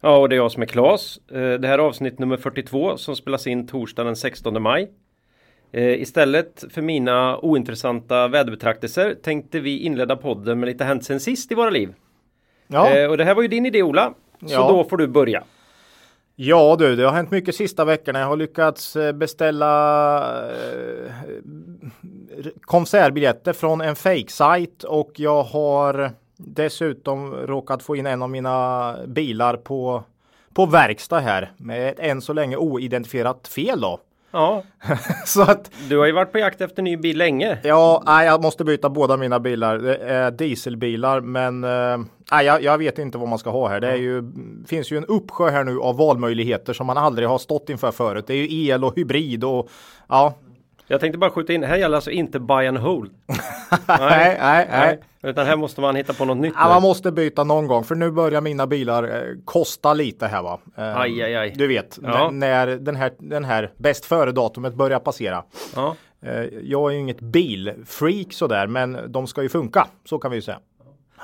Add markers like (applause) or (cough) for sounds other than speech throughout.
Ja, och det är jag som är Klas. Eh, Det här är avsnitt nummer 42 som spelas in torsdagen den 16 maj. Eh, Istället för mina ointressanta väderbetraktelser tänkte vi inleda podden med lite hänt sen sist i våra liv. Ja, Eh, Och det här var ju din idé Ola. Så Ja. då får du börja. ja du, det har hänt mycket sista veckorna. Jag har lyckats beställa konsertbiljetter från en fake-sajt och jag har dessutom råkat få in en av mina bilar på, på verkstad här med ett än så länge oidentifierat fel då. Ja, (laughs) Så att du har ju varit på jakt efter ny bil länge. Ja, nej, jag måste byta båda mina bilar. Det är dieselbilar, men eh, nej, jag, jag vet inte vad man ska ha här. Det är ju, finns ju en uppsjö här nu av valmöjligheter som man aldrig har stått inför förut. Det är ju el och hybrid och ja. Jag tänkte bara skjuta in, här gäller alltså inte buy and hold. (laughs) Nej, nej, nej. Utan här måste man hitta på något nytt. Ja, nu. man måste byta någon gång för nu börjar mina bilar eh, kosta lite här va. Eh, Aj, aj, aj. Du vet, Ja. när den här, den här bäst före datumet börjar passera. Ja. Eh, jag är ju inget bilfreak sådär, men de ska ju funka. Så kan vi ju säga.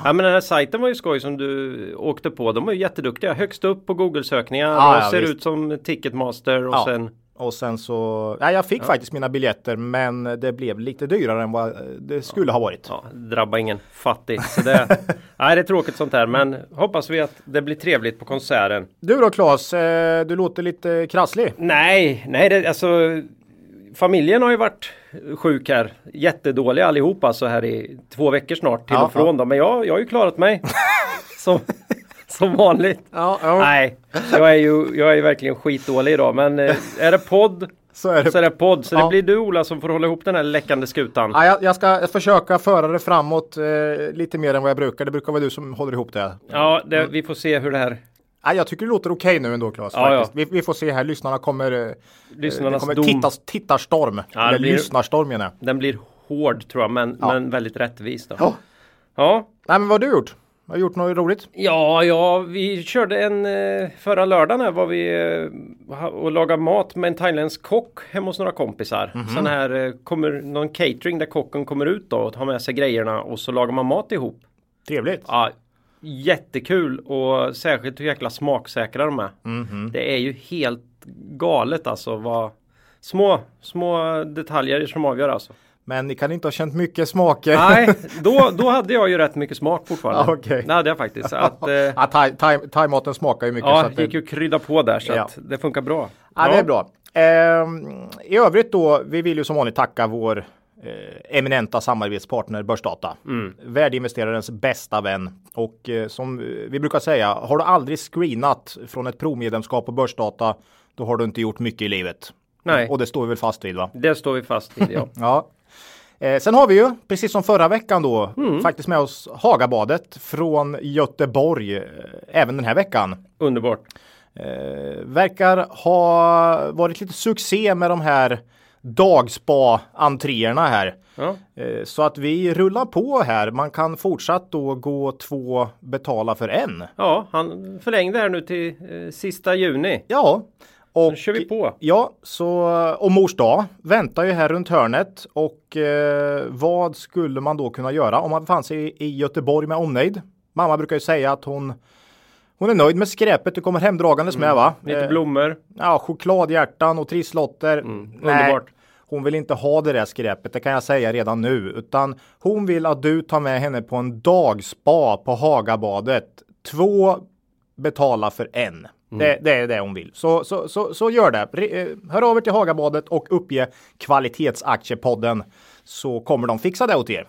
Ja men den här sajten var ju skoj som du åkte på. De var ju jätteduktiga. Högst upp på Google sökningar och ja, ser visst. ut som Ticketmaster och Ja. sen Och sen så, ja, jag fick faktiskt mina biljetter men det blev lite dyrare än vad det skulle ha varit. ja, drabba ingen fattig. Så det, (laughs) nej, det är tråkigt sånt här men hoppas vi att det blir trevligt på konserten. Du då Claes, eh, du låter lite krasslig. Nej, nej det, alltså Familjen har ju varit sjuk här. Jättedåliga allihopa så här i två veckor snart till Ja, och från. Då. Men jag, jag har ju klarat mig. (laughs) som, (laughs) som vanligt. Ja, ja. Nej, jag är ju jag är verkligen skitdålig idag. Men eh, är det podd (laughs) Så är det. så är det podd. Så Ja. det blir du Ola som får hålla ihop den här läckande skutan. Ja, jag, jag ska försöka föra det framåt eh, lite mer än vad jag brukar. Det brukar vara du som håller ihop det. Ja, det, vi får se hur det här Ja, jag tycker det låter okej nu ändå Claes. Ja, faktiskt. Vi, vi får se här, lyssnarna kommer... Eh, lyssnarnas kommer dom. tittas, tittarstorm. Ja, Eller blir- lyssnarstorm menar jag. Den blir hård tror jag, men, Ja. men väldigt rättvis. Då. Ja. ja. Nej, men vad har du gjort? Har du gjort något roligt? Ja, ja, vi körde en eh, förra lördagen här var vi eh, och lagade mat med en thailändsk kock hemma hos några kompisar. Mhm. Sån här eh, kommer någon catering där kocken kommer ut då och tar med sig grejerna och så lagar man mat ihop. Trevligt. Ja, jättekul och särskilt hur jäkla smaksäkra de är. Mhm. Det är ju helt galet alltså vad små, små detaljer som avgör alltså. Men ni kan inte ha känt mycket smaker. Nej, (laughs) då, då hade jag ju rätt mycket smak fortfarande. Ja, okej. Det hade jag faktiskt. Så Att, eh, Ja, thai, thai, thai-maten smakar ju mycket. så ja, att det gick ju att krydda på där så Ja. att det funkar bra. Ja, det är bra. Ehm, I övrigt då, vi vill ju som vanligt tacka vår eh, eminenta samarbetspartner Börsdata. Mm. Värdeinvesterarens bästa vän. Och eh, som vi brukar säga, har du aldrig screenat från ett provmedlemskap på Börsdata, då har du inte gjort mycket i livet. Nej. Och det står vi väl fast vid va? Det står vi fast vid ja. (laughs) Ja. Eh, sen har vi ju, precis som förra veckan då, Mm. faktiskt med oss Hagabadet från Göteborg, eh, även den här veckan. Underbart. Eh, verkar ha varit lite succé med de här dagspa-entréerna här. Ja. Eh, så att vi rullar på här. Man kan fortsatt då gå två betala för en. ja, han förlängde här nu till eh, sista juni. Ja. Och, Nu kör vi på. Ja, så och mors dag väntar ju här runt hörnet och eh, vad skulle man då kunna göra om man befann sig i, i Göteborg med omnejd? Mamma brukar ju säga att hon hon är nöjd med skräpet du kommer hemdragandes med va? Lite Eh, blommor. Ja, chokladhjärtan och trisslotter. Mm, Nej, underbart. hon vill inte ha det där skräpet, det kan jag säga redan nu. Utan hon vill att du tar med henne på en dagspa på Hagabadet. Två betala för en. Mm. Det, det är det hon vill. Så, så, så, så gör det. Eh, Hör över till Hagabadet och uppge kvalitetsaktiepodden så kommer de fixa det åt er.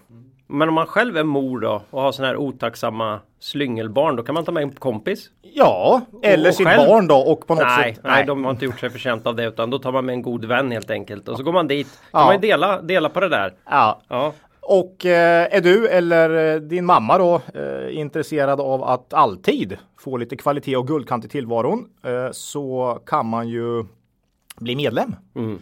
Men om man själv är mor då och har sådana här otacksamma slyngelbarn då kan man ta med en kompis? Ja, eller och sitt själv- barn då och på något Nej, sätt. nej, de har inte gjort sig förtjänta av det utan då tar man med en god vän helt enkelt och så går man dit. Kan Ja. man ju dela, dela på det där. Ja, Ja, Och eh, är du eller eh, din mamma då eh, intresserad av att alltid få lite kvalitet och guldkant i tillvaron eh, så kan man ju bli medlem. Mm.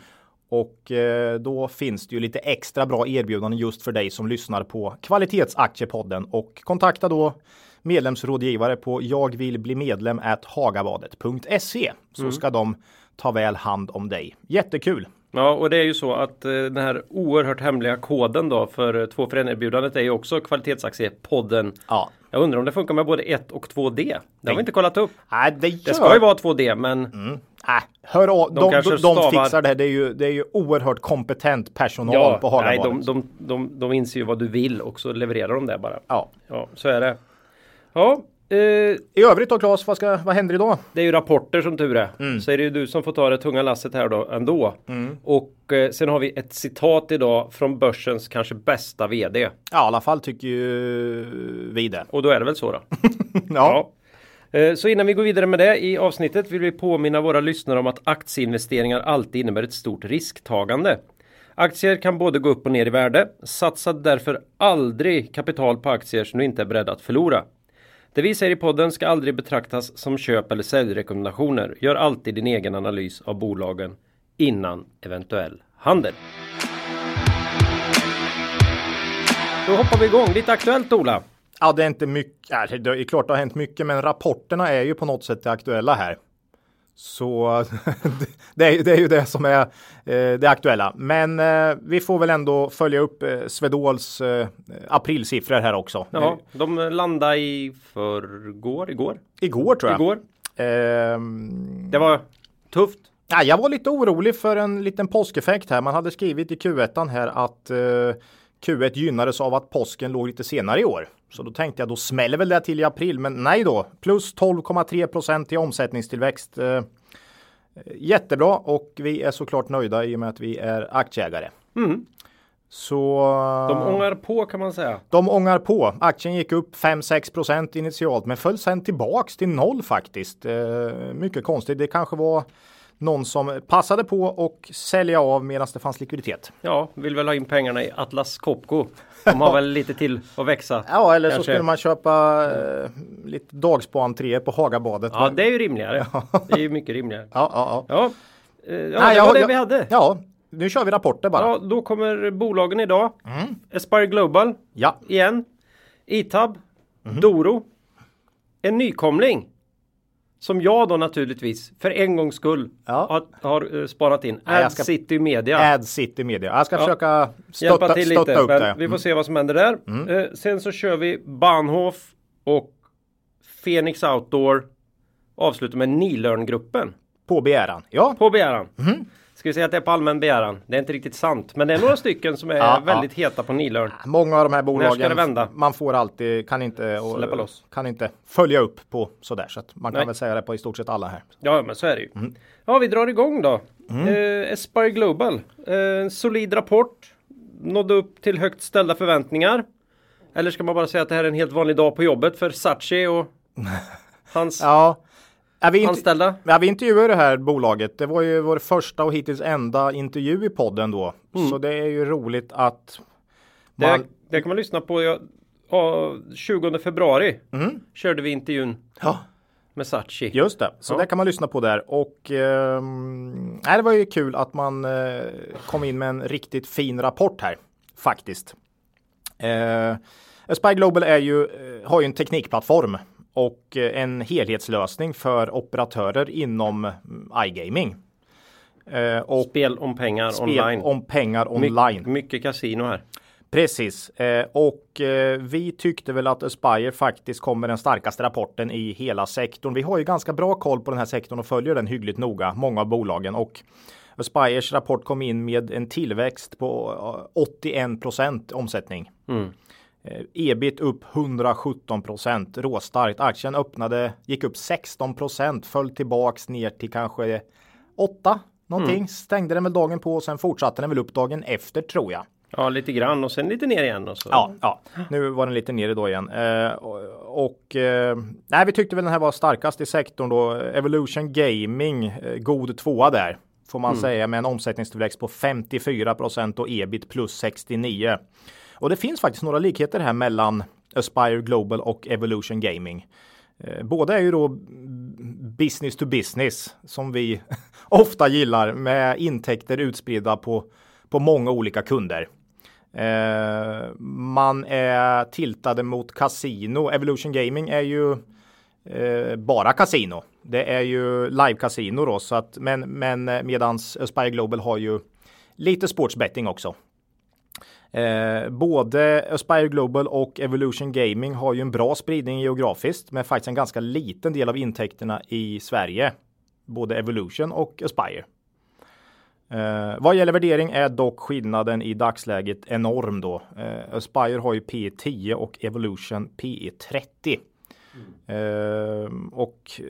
Och då finns det ju lite extra bra erbjudanden just för dig som lyssnar på Kvalitetsaktiepodden och kontakta då medlemsrådgivare på jag vill bli medlem hagabadet.se så ska de ta väl hand om dig. Jättekul! Ja, och det är ju så att eh, den här oerhört hemliga koden då för eh, två för erbjudandet är ju också kvalitetsaktiepodden. Ja, Jag undrar om det funkar med både 1 och 2D. Det har vi inte kollat upp. Nej, det, gör... Det ska ju vara 2D men Nej, hör av, de, de, de, stavar- fixar det. Det är, ju, det är ju oerhört kompetent personal ja, på nej, Hagabadet. de, de, de, de inser ju vad du vill och så levererar de det bara. Ja. Ja, så är det. Ja, eh, I övrigt då Claes, vad, ska, vad händer idag? det är ju rapporter som tur är. Mm. Så är det ju du som får ta det tunga lasset här då ändå. Och eh, sen har vi ett citat idag från börsens kanske bästa VD. Ja, i alla fall tycker ju vi det. Och då är det väl så då? (laughs) Ja. Ja. Eh, Så innan vi går vidare med det i avsnittet vill vi påminna våra lyssnare om att aktieinvesteringar alltid innebär ett stort risktagande. Aktier kan både gå upp och ner i värde. Satsa därför aldrig kapital på aktier som du inte är beredd att förlora. Det vi säger i podden ska aldrig betraktas som köp eller säljrekommendationer. Gör alltid din egen analys av bolagen innan eventuell handel. Då hoppar vi igång. Lite aktuellt Ola. ja, det är inte mycket. Det är klart det har hänt mycket, men rapporterna är ju på något sätt det aktuella här. Så (laughs) det, är, det är ju det som är eh, det aktuella. Men eh, vi får väl ändå följa upp eh, Swedols eh, aprilsiffror här också. Ja, de landade i förrgår, igår. Igår tror jag. Igår. Ehm, Det var tufft. Ja, jag var lite orolig för en liten påskeffekt här. Man hade skrivit i Q1 här att eh, Q1 gynnades av att påsken låg lite senare i år. Så då tänkte jag då smäller väl det till i april, men nej då. Plus 12,3 procent i omsättningstillväxt. Eh, jättebra och vi är såklart nöjda i och med att vi är aktieägare. Mm. Så De ångar på kan man säga. de ångar på. Aktien gick upp 5-6 procent initialt men föll sen tillbaks till noll faktiskt. Eh, mycket konstigt. Det kanske var någon som passade på och sälja av medan det fanns likviditet. Ja, vill väl ha in pengarna i Atlas Copco. De har väl lite till att växa. (laughs) Ja, eller så Kanske. skulle man köpa eh, lite dagspanentré på Hagabadet. Ja, det är ju rimligare. Det är ju mycket rimligare. ja, ja, ja. Ja, eh, ja Nej, det jag- var det jag- vi hade. Ja, nu kör vi rapporter bara. Ja, då kommer bolagen idag. Aspire Global Ja, igen. Itab. Doro. En nykomling. Som jag då naturligtvis för en gångs skull Ja. har, har eh, spanat in. Ad ska- City Media. Ad City Media. Jag ska Ja. försöka Hjälpa stötta, till stötta lite. upp Men det. Mm. vi får se vad som händer där. Eh, sen så kör vi Bahnhof och Phoenix Outdoor. Avslutar med Nilörn-gruppen. På begäran. Ja, På begäran. Mhm. Ska vi säga att det är på allmän begäran. Det är inte riktigt sant. Men det är några stycken som är Ja, väldigt heta på Nilörn. Många av de här bolagen, man får alltid, kan inte, och, kan inte följa upp på sådär. Så att man kan Nej. väl säga det på i stort sett alla här. Ja, men så är det ju. Mm. Ja, vi drar igång då. Eh, Aspire Global. Eh, solid rapport. Nådde upp till högt ställda förväntningar. Eller ska man bara säga att det här är en helt vanlig dag på jobbet för Sachi och (laughs) hans Ja, ja, vi, anställda? ja, vi intervjuade det här bolaget. Det var ju vår första och hittills enda intervju i podden då. Så det är ju roligt att Det, man, det kan man lyssna på. Ja, ja, 20 februari körde vi intervjun Mm. ja, med Sachi. Just det, så Ja. det kan man lyssna på där. Och nej, det var ju kul att man eh, kom in med en riktigt fin rapport här faktiskt. Eh, Aspire Global är ju, eh, har ju en teknikplattform och eh, en helhetslösning för operatörer inom mm, iGaming. Eh, och Spel om pengar spel online. om pengar My- online. mycket kasino här. Precis, eh, och vi tyckte väl att Aspire faktiskt kommer den starkaste rapporten i hela sektorn. Vi har ju ganska bra koll på den här sektorn och följer den hyggligt noga, många av bolagen och Aspires rapport kom in med en tillväxt på eh, 81 procent omsättning. Mm. Eh, ebit upp 117 procent, råstarkt. Aktien öppnade, gick upp 16 procent, föll tillbaks ner till kanske 8 någonting. Mm. Stängde den väl dagen på och sen fortsatte den väl upp dagen efter tror jag. Ja, lite grann och sen lite ner igen. Och så. Ja, ja, nu var den lite nere då igen. Eh, och och eh, nej, vi tyckte väl den här var starkast i sektorn då. Evolution Gaming, eh, god tvåa där får man säga med en omsättningstillväxt på 54 procent och ebit plus 69. Och det finns faktiskt några likheter här mellan Aspire Global och Evolution Gaming. Eh, båda är ju då business to business som vi (laughs) ofta gillar med intäkter utspridda på, på många olika kunder. Eh, man är tiltade mot kasino. Evolution Gaming är ju eh, bara kasino. Det är ju live kasino då, så att men, men eh, medans Aspire Global har ju lite sportsbetting också. Eh, både Aspire Global och Evolution Gaming har ju en bra spridning geografiskt, men faktiskt en ganska liten del av intäkterna i Sverige. Både Evolution och Aspire. Eh, vad gäller värdering är dock skillnaden i dagsläget enorm då. Eh, Aspire har ju P 10 och Evolution P 30. Mm. Eh, och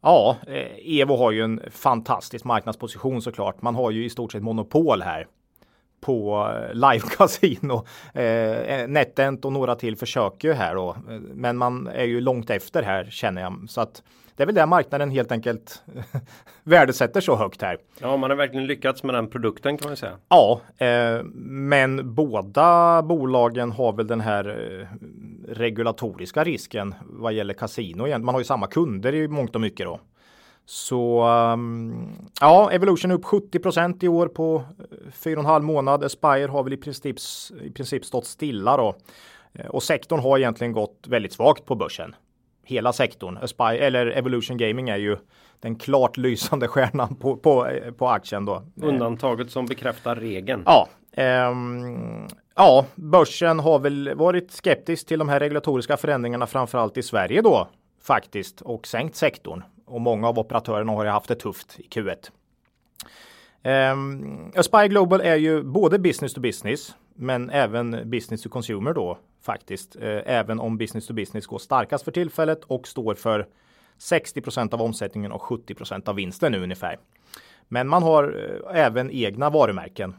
ja, eh, Evo har ju en fantastisk marknadsposition såklart. Man har ju i stort sett monopol här på eh, live casino. Eh, NetEnt och några till försöker ju här då, men man är ju långt efter här känner jag så att det är väl där marknaden helt enkelt (laughs) värdesätter så högt här. Ja, man har verkligen lyckats med den produkten kan man säga. Ja, eh, men båda bolagen har väl den här eh, regulatoriska risken vad gäller kasino. Man har ju samma kunder i mångt och mycket då. Så um, ja, Evolution upp 70% i år på 4,5 eh, månad. Aspire har väl i princip, i princip stått stilla då. Eh, och sektorn har egentligen gått väldigt svagt på börsen. Hela sektorn. Aspire, eller Evolution Gaming är ju den klart lysande stjärnan på, på, eh, på aktien då. Undantaget som bekräftar regeln. Ja, um, ja, börsen har väl varit skeptisk till de här regulatoriska förändringarna framförallt i Sverige då faktiskt och sänkt sektorn och många av operatörerna har ju haft det tufft i Q1. Um, ehm, Aspire Global är ju både business to business men även business to consumer då faktiskt. Uh, även om business to business går starkast för tillfället och står för 60% av omsättningen och 70% av vinsten nu ungefär. Men man har uh, även egna varumärken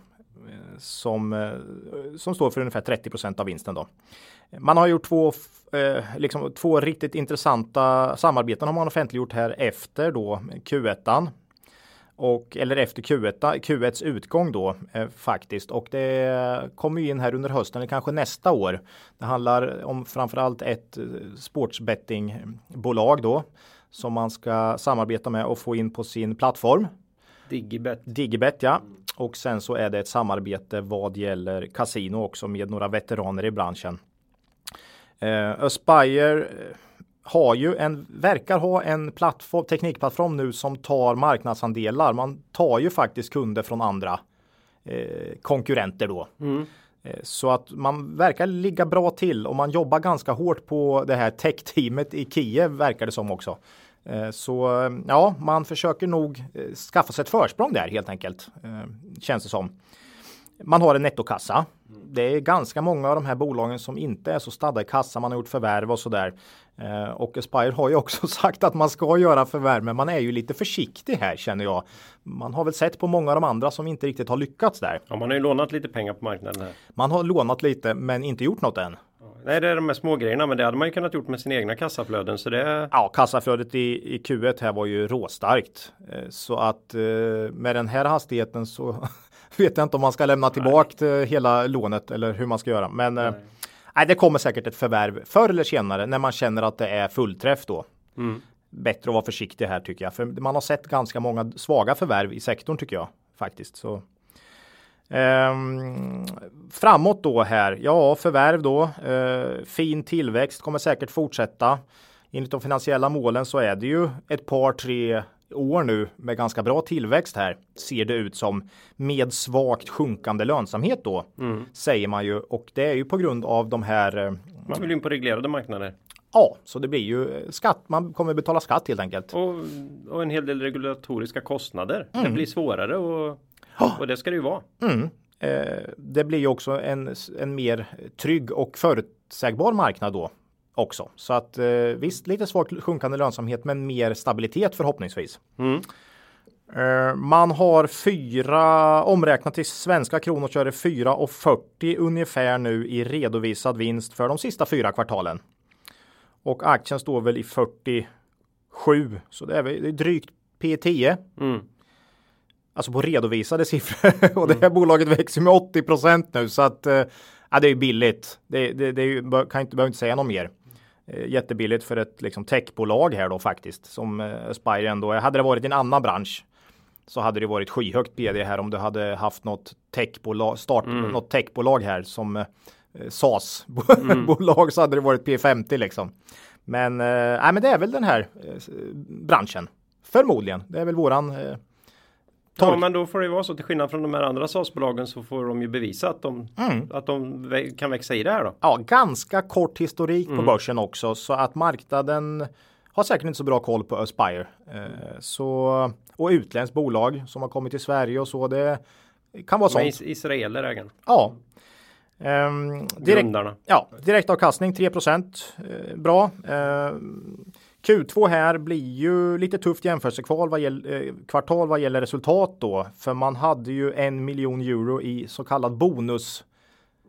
som, eh, som står för ungefär 30 procent av vinsten då. Man har gjort två, eh, liksom, två riktigt intressanta samarbeten har man offentliggjort här efter då Q1. Och, eller efter Q1, Q1s utgång då eh, faktiskt. Och det kommer in här under hösten eller kanske nästa år. Det handlar om framförallt ett eh, sportsbettingbolag då som man ska samarbeta med och få in på sin plattform. Digibet. Digibet ja. Och sen så är det ett samarbete vad gäller kasino också med några veteraner i branschen. Eh, Aspire eh, har ju en, verkar ha en plattform, teknikplattform nu som tar marknadsandelar. Man tar ju faktiskt kunder från andra eh, konkurrenter då. Mm. Eh, så att man verkar ligga bra till och man jobbar ganska hårt på det här tech-teamet i Kiev verkar det som också. Eh, så ja, man försöker nog skaffa sig ett försprång där helt enkelt. Känns det som. Man har en nettokassa. Det är ganska många av de här bolagen som inte är så stadda i kassa. Man har gjort förvärv och sådär. Eh, och Aspire har ju också (laughs) sagt att man ska göra förvärv, men man är ju lite försiktig här känner jag. Man har väl sett på många av de andra som inte riktigt har lyckats där. Ja, man har ju lånat lite pengar på marknaden här. Man har lånat lite, men inte gjort något än. Nej, det är de här små grejerna, men det hade man ju kunnat gjort med sina egna kassaflöden. Så det... Ja, kassaflödet i, i Q1 här var ju råstarkt. Eh, så att eh, med den här hastigheten så (laughs) vet jag inte om man ska lämna tillbaka hela lånet eller hur man ska göra. Men eh, nej. nej. det kommer säkert ett förvärv förr eller senare när man känner att det är fullträff då. Mm. Bättre att vara försiktig här tycker jag. För man har sett ganska många svaga förvärv i sektorn tycker jag faktiskt. Så. Ehm, framåt då här, ja förvärv då. Ehm, fin tillväxt kommer säkert fortsätta. Enligt de finansiella målen så är det ju ett par tre år nu med ganska bra tillväxt här ser det ut som med svagt sjunkande lönsamhet då mm. säger man ju och det är ju på grund av de här. Eh, man vill in på reglerade marknader. Ja, så det blir ju skatt. Man kommer betala skatt helt enkelt. Och, och en hel del regulatoriska kostnader. Mm. Det blir svårare och, och det ska det ju vara. Mm. Eh, det blir ju också en, en mer trygg och förutsägbar marknad då också. Så att eh, visst, lite svagt sjunkande lönsamhet, men mer stabilitet förhoppningsvis. Mm. Eh, man har fyra omräknat till svenska kronor är det 4,40 ungefär nu i redovisad vinst för de sista fyra kvartalen. Och aktien står väl i 47 så det är, väl, det är drygt P10. Mm. Alltså på redovisade siffror (laughs) och det här mm. bolaget växer med 80% nu så att eh, Ja, det är ju billigt. Det, det, det är ju, kan inte, behöver inte säga något mer. Eh, jättebilligt för ett liksom, techbolag här då faktiskt som eh, Aspire ändå. Hade det varit en annan bransch så hade det varit skyhögt PD här om du hade haft något techbolag, start, mm. något techbolag här som eh, SAS mm. (laughs) bolag så hade det varit P50 liksom. Men, eh, men det är väl den här eh, branschen. Förmodligen. Det är väl våran eh, Ja, men då får det vara så till skillnad från de här andra SAS-bolagen så får de ju bevisa att de, mm. att de kan växa i det här då. Ja, ganska kort historik mm. på börsen också så att marknaden har säkert inte så bra koll på Aspire. Eh, så, och utländskt bolag som har kommit till Sverige och så. Det kan vara sånt. Israeler ägaren. Ja. Um, direkt, ja, direktavkastning 3 procent. Eh, bra. Uh, Q2 här blir ju lite tufft jämförelsekval vad gäller, eh, kvartal vad gäller resultat då. För man hade ju en miljon euro i så kallad bonus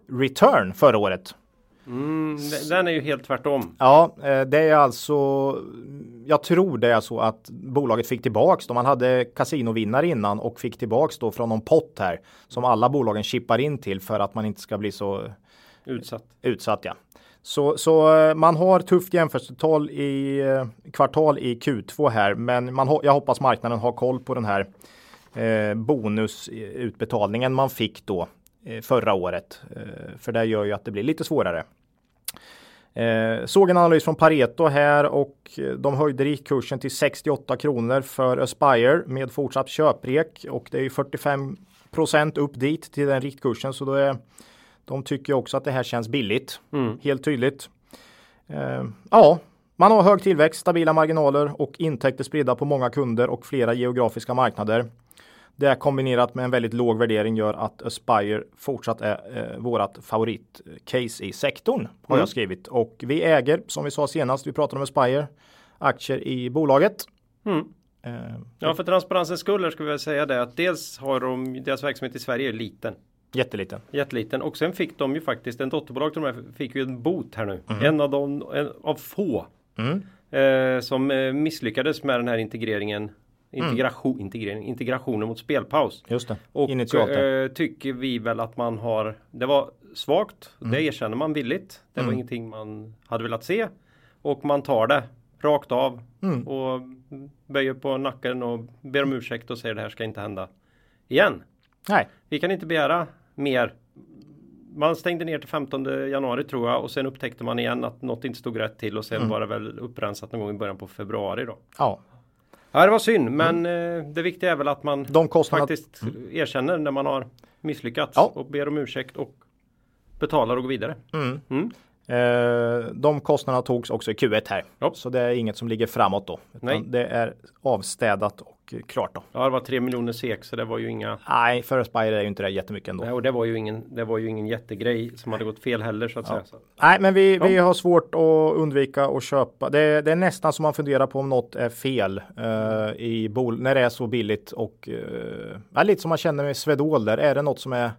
return förra året. Mm, den är ju helt tvärtom. Ja, eh, det är alltså. Jag tror det är så att bolaget fick tillbaks då man hade kasinovinnare innan och fick tillbaks då från någon pott här som alla bolagen chippar in till för att man inte ska bli så utsatt. Utsatt ja. Så, så eh, man har tufft jämförelsetal i eh, kvartal i Q2 här, men man, jag hoppas marknaden har koll på den här eh, bonusutbetalningen man fick då eh, förra året. Eh, för det gör ju att det blir lite svårare. Eh, såg en analys från Pareto här och eh, de höjde riktkursen till 68 kronor för Aspire med fortsatt köprek och det är ju 45 upp dit till den riktkursen så då är de tycker också att det här känns billigt. Mm. Helt tydligt. Eh, ja, man har hög tillväxt, stabila marginaler och intäkter spridda på många kunder och flera geografiska marknader. Det kombinerat med en väldigt låg värdering gör att Aspire fortsatt är eh, vårat favoritcase i sektorn har mm. jag skrivit och vi äger som vi sa senast. Vi pratade om Aspire aktier i bolaget. Mm. Eh, ja, för transparensens skull ska vi väl säga det att dels har de deras verksamhet i Sverige är liten. Jätteliten. Jätteliten. Och sen fick de ju faktiskt en dotterbolag till de här fick ju en bot här nu. Mm. En av de en av få mm. eh, som eh, misslyckades med den här integreringen. Integration, mm. integrering, integrationen mot spelpaus. Just det. Och eh, tycker vi väl att man har. Det var svagt. Det mm. erkänner man villigt. Det var mm. ingenting man hade velat se. Och man tar det rakt av mm. och böjer på nacken och ber om ursäkt och säger det här ska inte hända igen. Nej. Vi kan inte begära mer. Man stängde ner till 15 januari tror jag och sen upptäckte man igen att något inte stod rätt till och sen mm. var det väl upprensat någon gång i början på februari då. Ja. Ja det var synd men mm. det viktiga är väl att man De kostnaderna... faktiskt mm. erkänner när man har misslyckats ja. och ber om ursäkt och betalar och går vidare. Mm. mm. Eh, de kostnaderna togs också i Q1 här. Ja. Så det är inget som ligger framåt då. Nej. Det är avstädat klart då. Ja, det var 3 miljoner SEK så det var ju inga. Nej, för Aspire är ju inte det jättemycket ändå. Nej, och det var ju ingen. Det var ju ingen jättegrej som hade gått fel heller så att ja. säga. Så. Nej, men vi, ja. vi har svårt att undvika att köpa. Det, det, är nästan som man funderar på om något är fel uh, i bol när det är så billigt och uh, lite som man känner med Swedol där. Är det något som är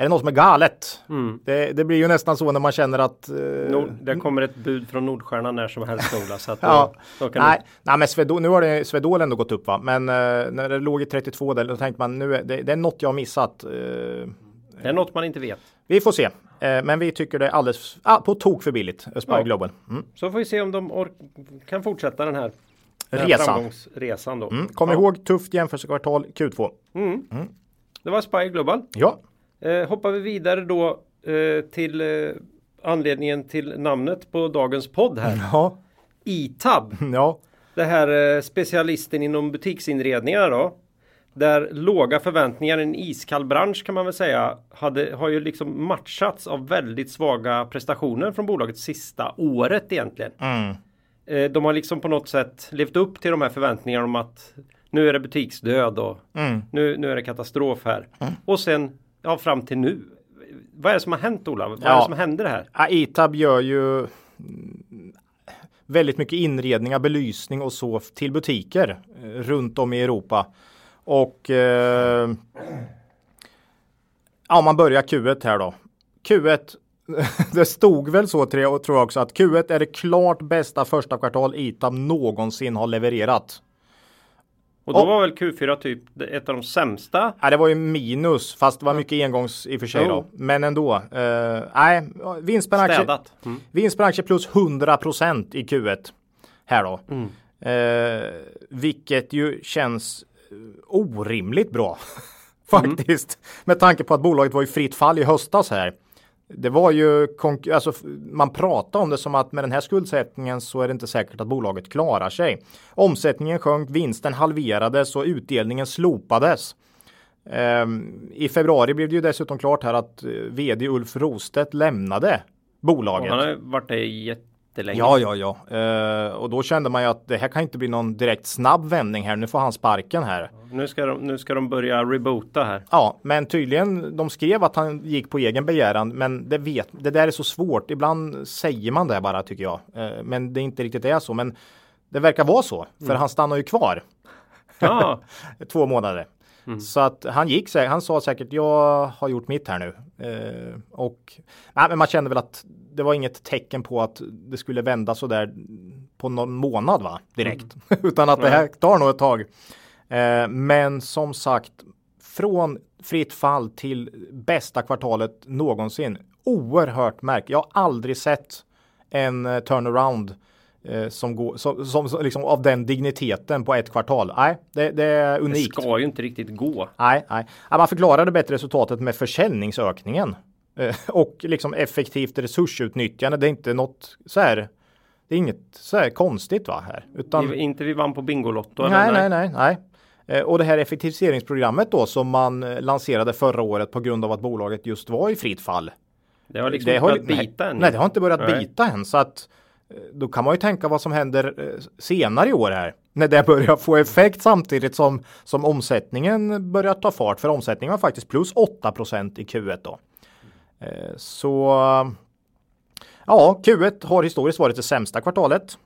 är det något som är galet? Mm. Det, det, blir ju nästan så när man känner att... Eh, Nord, det kommer ett bud från Nordstjärnan när som helst Ola. Så att (laughs) ja. då, då nej, du... nej, men Svedol, nu har det Swedol ändå gått upp va. Men eh, när det låg i 32 där, då tänkte man nu är det, det är något jag har missat. Eh, det är något man inte vet. Vi får se. Eh, men vi tycker det är alldeles ah, på tok för billigt. Aspire ja. Global. Mm. Så får vi se om de kan fortsätta den här, den här resan. resan då. Mm. Kom ja. ihåg tufft jämförelsekvartal Q2. Mm. mm. Det var Aspire Global. Ja. Eh, hoppar vi vidare då eh, till eh, anledningen till namnet på dagens podd här. Ja. ITAB. (laughs) Ja. Det här eh, specialisten inom butiksinredningar då. Där låga förväntningar, en iskall bransch kan man väl säga, hade, har ju liksom matchats av väldigt svaga prestationer från bolaget sista året egentligen. Mm. Eh, de har liksom på något sätt levt upp till de här förväntningarna om att nu är det butiksdöd och mm. nu, nu är det katastrof här. Mm. Och sen ja, fram till nu. Vad är det som har hänt Ola? Vad ja. är det som händer här? Ja, Itab gör ju väldigt mycket inredningar, belysning och så till butiker eh, runt om i Europa. Och eh, ja, man börjar Q1 här då. Q1 (laughs) det stod väl så tror jag också att Q1 är det klart bästa första kvartal ITAB någonsin har levererat. Och då Och- var väl Q4 typ ett av de sämsta? Ja, det var ju minus, fast det var mycket engångs i och för sig då. Men ändå. Eh, nej, vinst per aktie. Mm. Vinst per aktie plus 100% i Q1 här då. Mm. Eh, vilket ju känns orimligt bra (laughs) Mm. faktiskt. Med tanke på att bolaget var i fritt fall i höstas här. Det var ju, alltså, man pratade om det som att med den här skuldsättningen så är det inte säkert att bolaget klarar sig. Omsättningen sjönk, vinsten halverades och utdelningen slopades. Ehm, I februari blev det ju dessutom klart här att eh, vd Ulf Rostedt lämnade bolaget. Han har varit det jättelänge. Ja, ja, ja. Eh, och då kände man ju att det här kan inte bli någon direkt snabb vändning här. Nu får han sparken här. Nu, ska de, nu ska de börja reboota här. Ja, men tydligen. De skrev att han gick på egen begäran, men det vet. Det där är så svårt. Ibland säger man det bara tycker jag, Eh, men det inte riktigt är så. Men det verkar vara så, för han stannar ju kvar Ja, (laughs) två månader. Så att han gick. Han sa säkert jag har gjort mitt här nu. Eh, och nej, men man kände väl att det var inget tecken på att det skulle vända så där på någon månad va direkt. (laughs) Utan att det här tar nog ett tag. Eh, men som sagt från fritt fall till bästa kvartalet någonsin. Oerhört märkligt. Jag har aldrig sett en eh, turnaround eh, som går som, som, som liksom av den digniteten på ett kvartal. Nej, det, det är det unikt. ska ju inte riktigt gå. Nej, nej. Man förklarade bättre resultatet med försäljningsökningen och liksom effektivt resursutnyttjande. Det är inte något så här. Det är inget så här konstigt va här, utan inte vi vann på Bingolotto? nej, eller? nej, nej, nej. Eh, Och det här effektiviseringsprogrammet då som man eh, lanserade förra året på grund av att bolaget just var i fritt fall. Det har liksom Det inte har, börjat nej, bita än. Nej, det har inte börjat Nej. bita än så att eh, då kan man ju tänka vad som händer eh, senare i år här. När det börjar få effekt samtidigt som, som omsättningen börjar ta fart. För omsättningen var faktiskt plus 8% i Q1 då. Eh, Så ja, Q1 har historiskt varit det sämsta kvartalet.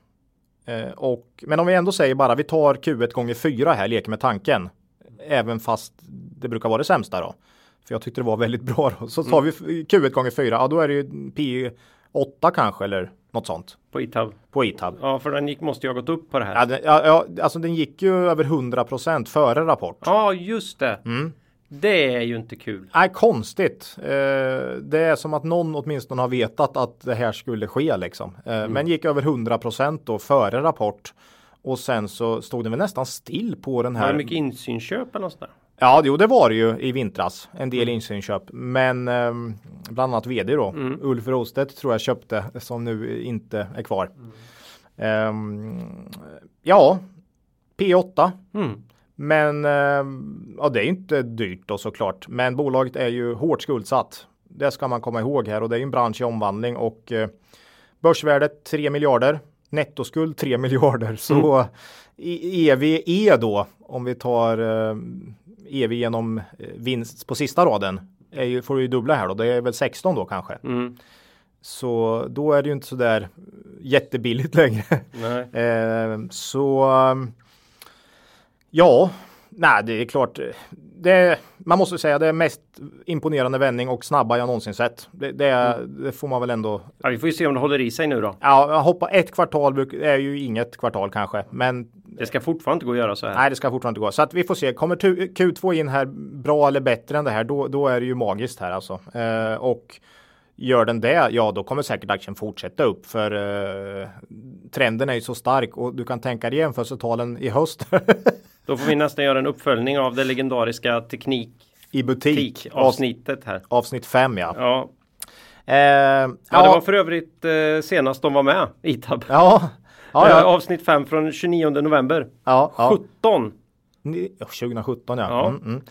Eh, Och, men om vi ändå säger bara vi tar Q1 gånger 4 här, leker med tanken. Även fast det brukar vara det sämsta då. För jag tyckte det var väldigt bra då. Så tar vi Q1 gånger 4, ja då är det ju P8 kanske eller något sånt. På Itab. På Itab. Ja, för den gick, måste ju ha gått upp på det här. Ja, ja, ja, alltså den gick ju över 100% före rapport. Ja, just det. Mm. Det är ju inte kul. Nej, konstigt. Eh, det är som att någon åtminstone har vetat att det här skulle ske liksom. Eh, Men gick över 100% då före rapport. Och sen så stod den väl nästan still på den Har det här. mycket insynsköp eller något sånt där? Ja, jo, det var det ju i vintras. En del insynsköp. Men ehm, bland annat vd då. Ulf Rostedt tror jag köpte som nu inte är kvar. Ehm, ja, P8. Mm. Men ehm, ja, det är inte dyrt då såklart. Men bolaget är ju hårt skuldsatt. Det ska man komma ihåg här och det är en bransch i omvandling och eh, börsvärdet 3 miljarder. Nettoskuld 3 (laughs) miljarder. Så i EVE då, om vi tar eh, EV genom eh, vinst på sista raden, är ju, får du ju dubbla här då. Det är väl 16 då kanske. Mm. Så då är det ju inte så där jättebilligt (laughs) längre. Eh, så ja, nej, det är klart. Det, man måste säga det är mest imponerande vändning och snabba jag någonsin sett. Det, det, är- det får man väl ändå. Ja, vi får ju se om det håller i sig nu då. Ja, jag hoppas ett kvartal är ju inget kvartal kanske, men Det ska fortfarande inte gå att göra så här. nej, det ska fortfarande gå. Så att vi får se. Kommer tu- Q2 in här bra eller bättre än det här, då, då är det ju magiskt här alltså. Eh, och Gör den det, ja då kommer säkert aktien fortsätta upp för eh, trenden är ju så stark och du kan tänka dig jämförelsetalen i höst (laughs) Då får vi nästan göra en uppföljning av det legendariska teknik i butik. Avsnitt, avsnittet här. avsnitt 5 ja. Ja. Eh, ja, ja, det var för övrigt eh, senast de var med, Itab. ja, ja, Eh, ja, Avsnitt 5 från 29 november. ja, ja. 17! Ni- ja, 2017 ja. Ja. Mm, mm.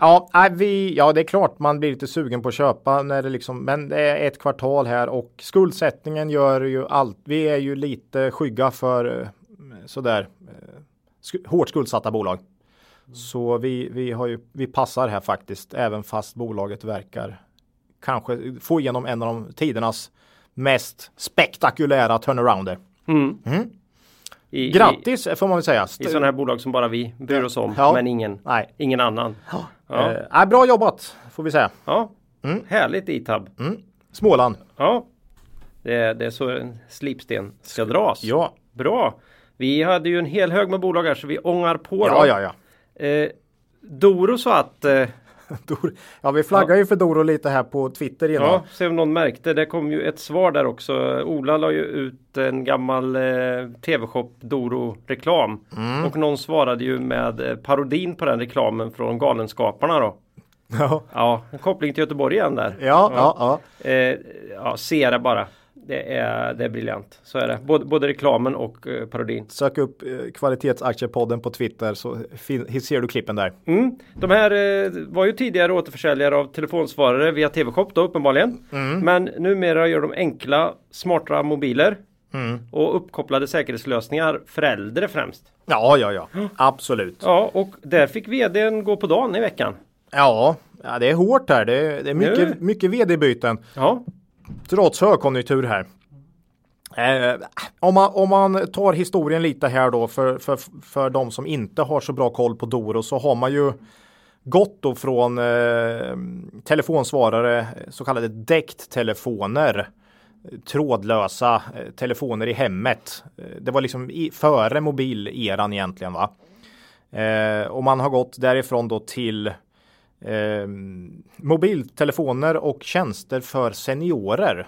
Ja, vi, ja, det är klart man blir lite sugen på att köpa när det liksom, men det är ett kvartal här och skuldsättningen gör ju allt. Vi är ju lite skygga för eh, sådär eh, sk- hårt skuldsatta bolag. Så vi, vi, har ju, vi passar här faktiskt, även fast bolaget verkar kanske få igenom en av de tidernas mest spektakulära turnarounder. Mm. Mm. I, I, Grattis får man väl säga. I sådana här bolag som bara vi bryr oss om. Ja. Men ingen, Nej, ingen annan. Ja. Eh, nej, bra jobbat får vi säga. ja. Mm. Härligt Itab. Småland. Ja. Det är, det är så en slipsten ska dras. Ja, Bra. Vi hade ju en hel hög med bolag här så vi ångar på. Ja, då. ja, ja. Eh, Doro sa att eh, (laughs) Ja, vi flaggar ju för Doro lite här på Twitter idag. Ja, se om någon märkte. Det kom ju ett svar där också. Ola la ju ut en gammal eh, TV-shop Doro-reklam. Mm. Och någon svarade ju med eh, parodin på den reklamen från Galenskaparna då. Ja, Ja, en koppling till Göteborg igen där. ja, ja. ja. Eh, ja, se det bara. Det är, det är briljant. Så är det. Både, både reklamen och eh, parodin. Sök upp eh, kvalitetsaktiepodden på Twitter så ser du klippen där. Mm. De här eh, var ju tidigare återförsäljare av telefonsvarare via TV-shop då uppenbarligen. Men numera gör de enkla, smarta mobiler. Och uppkopplade säkerhetslösningar för äldre främst. Ja, ja, ja. Absolut. Ja, och där fick vdn gå på dagen i veckan. Ja, ja det är hårt här. Det är, det är mycket, mycket vd-byten. Ja, Trots högkonjunktur här. Eh, om, man, om man tar historien lite här då för, för, för de som inte har så bra koll på Doro så har man ju gått då från eh, telefonsvarare, så kallade DECT-telefoner, trådlösa eh, telefoner i hemmet. Eh, det var liksom i, före mobileran egentligen va. Eh, och man har gått därifrån då till eh, mobiltelefoner och tjänster för seniorer.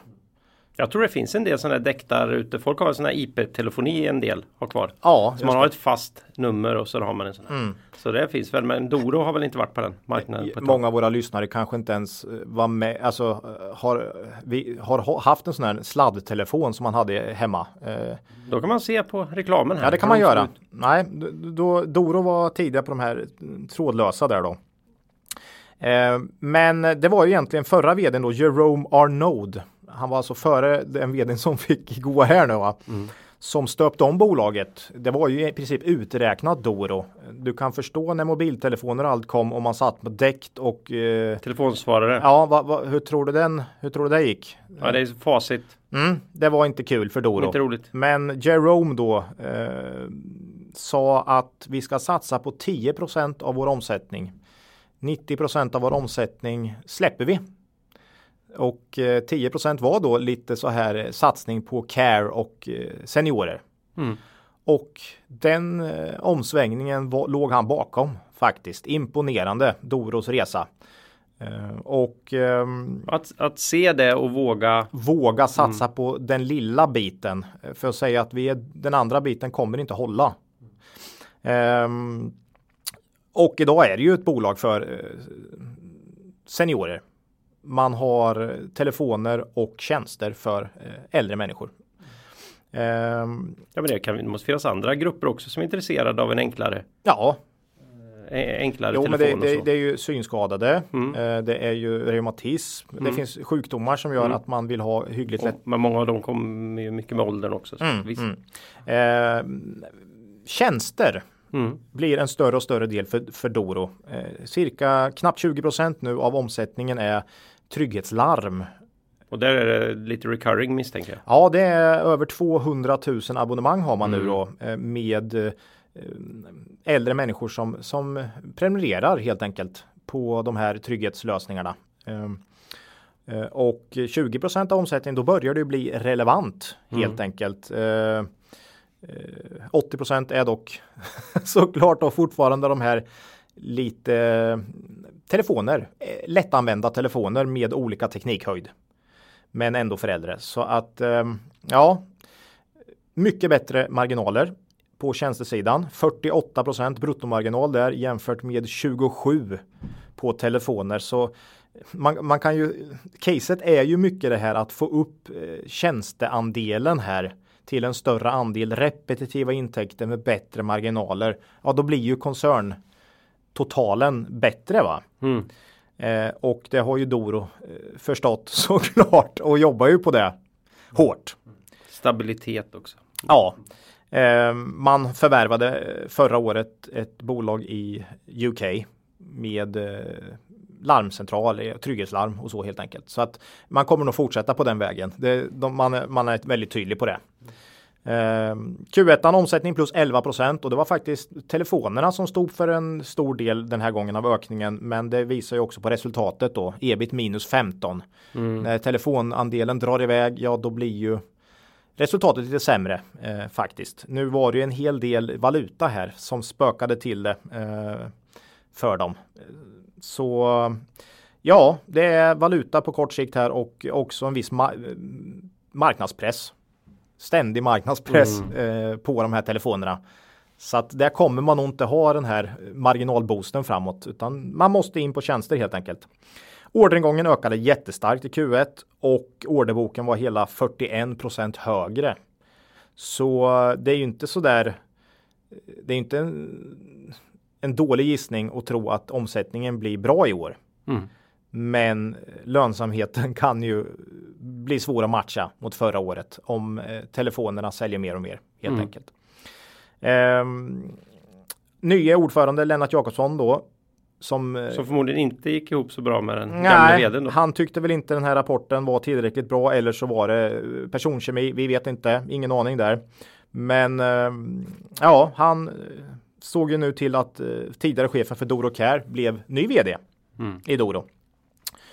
jag tror det finns en del sådana däck där ute. Folk har här IP-telefoni en del har kvar. Ja, Så man har ett fast nummer och så har man en sån här. Så det finns väl, men Doro har väl inte varit på den marknaden på. Många av våra lyssnare kanske inte ens eh, var med, alltså eh, har, vi har ha- haft en sån här sladdtelefon som man hade hemma. Eh, Då kan man se på reklamen här. Ja, det kan man göra. Nej, då, Doro var tidigare på de här mm, trådlösa där då. Eh, men det var ju egentligen förra vdn då, Jerome Arnaud. Han var alltså före den vdn som (laughs) fick gå här nu va. Som stöpte om bolaget. Det var ju i princip uträknat Doro. Du kan förstå när mobiltelefoner och allt kom och man satt med däckt och eh, Telefonsvarare. Ja, va, va, hur tror du den? Hur tror du det gick? Ja, det är facit. Mm, det var inte kul för Doro. Inte roligt. Men Jerome då eh, sa att vi ska satsa på 10% av vår omsättning. 90% av vår omsättning släpper vi. Och eh, 10% var då lite så här eh, satsning på care och eh, seniorer. Mm. Och den eh, omsvängningen var, låg han bakom faktiskt. Imponerande Doros resa. Eh, och ehm, Att, att se det och våga. våga satsa på den lilla biten. eh, För att säga att vi är, den andra biten kommer inte hålla. Ehm, och idag är det ju ett bolag för eh, seniorer. Man har telefoner och tjänster för eh, äldre människor. Ehm, Ja, men det, kan, det måste finnas andra grupper också som är intresserade av en enklare, ja, eh, enklare jo, men telefon det, och det, så. det är ju synskadade. Mm. Det är ju reumatism. Det finns sjukdomar som gör Mm. att man vill ha hyggligt lätt men många av dem kommer ju mycket med åldern också. Så Mm, visst. mm. Eh, tjänster Mm. blir en större och större del för, för Doro. Eh, cirka knappt 20% nu av omsättningen är trygghetslarm. Och där är det lite recurring misstänker jag. Ja, det är över 200 000 abonnemang har man nu Mm. då eh, med eh, äldre människor som, som prenumererar helt enkelt på de här trygghetslösningarna. Eh, eh, och 20% av omsättningen, då börjar det bli relevant helt enkelt. Eh, 80 procent är dock (laughs) såklart då fortfarande de här lite eh, telefoner, eh, lättanvända telefoner med olika teknikhöjd. Men ändå för äldre. Så att ja, mycket bättre marginaler på tjänstesidan. 48 procent bruttomarginal där jämfört med 27 på telefoner. Så man, man kan ju, caset är ju mycket det här att få upp tjänsteandelen här till en större andel repetitiva intäkter med bättre marginaler. Ja, då blir ju koncern totalen bättre va? Mm. Eh, och det har ju Doro eh, förstått (laughs) såklart och jobbar ju på det hårt. Stabilitet också. Ja, eh, man förvärvade eh, förra året ett bolag i UK med eh, larmcentral, eh, trygghetslarm och så helt enkelt. Så att man kommer nog fortsätta på den vägen. Det, de, man, är- man är väldigt tydlig på det. Eh, Q1 omsättning plus 11 och det var faktiskt telefonerna som stod för en stor del den här gången av ökningen. Men det visar ju också på resultatet då, ebit minus 15. När telefonandelen drar iväg, ja då blir ju resultatet lite sämre eh, faktiskt. Nu var det ju en hel del valuta här som spökade till det eh, för dem. Så ja, det är valuta på kort sikt här och också en viss ma marknadspress. Ständig marknadspress mm. eh, på de här telefonerna. Så att där kommer man nog inte ha den här marginalboosten framåt utan man måste in på tjänster helt enkelt. Orderingången ökade jättestarkt i Q1 och orderboken var hela 41% högre. Så det är ju inte så där. Det är inte en, en dålig gissning att tro att omsättningen blir bra i år. Mm. Men lönsamheten (laughs) kan ju bli svår att matcha mot förra året om eh, telefonerna säljer mer och mer helt mm. enkelt. Um, nya ordförande Lennart Jakobsson då som, eh, som förmodligen inte gick ihop så bra med den nej, gamla vdn. Då. Han tyckte väl inte den här rapporten var tillräckligt bra eller så var det eh, personkemi. Vi vet inte, ingen aning där. Men ehm, ja, han såg ju nu till att tidigare chefen för Doro Care blev ny vd mm. i Doro.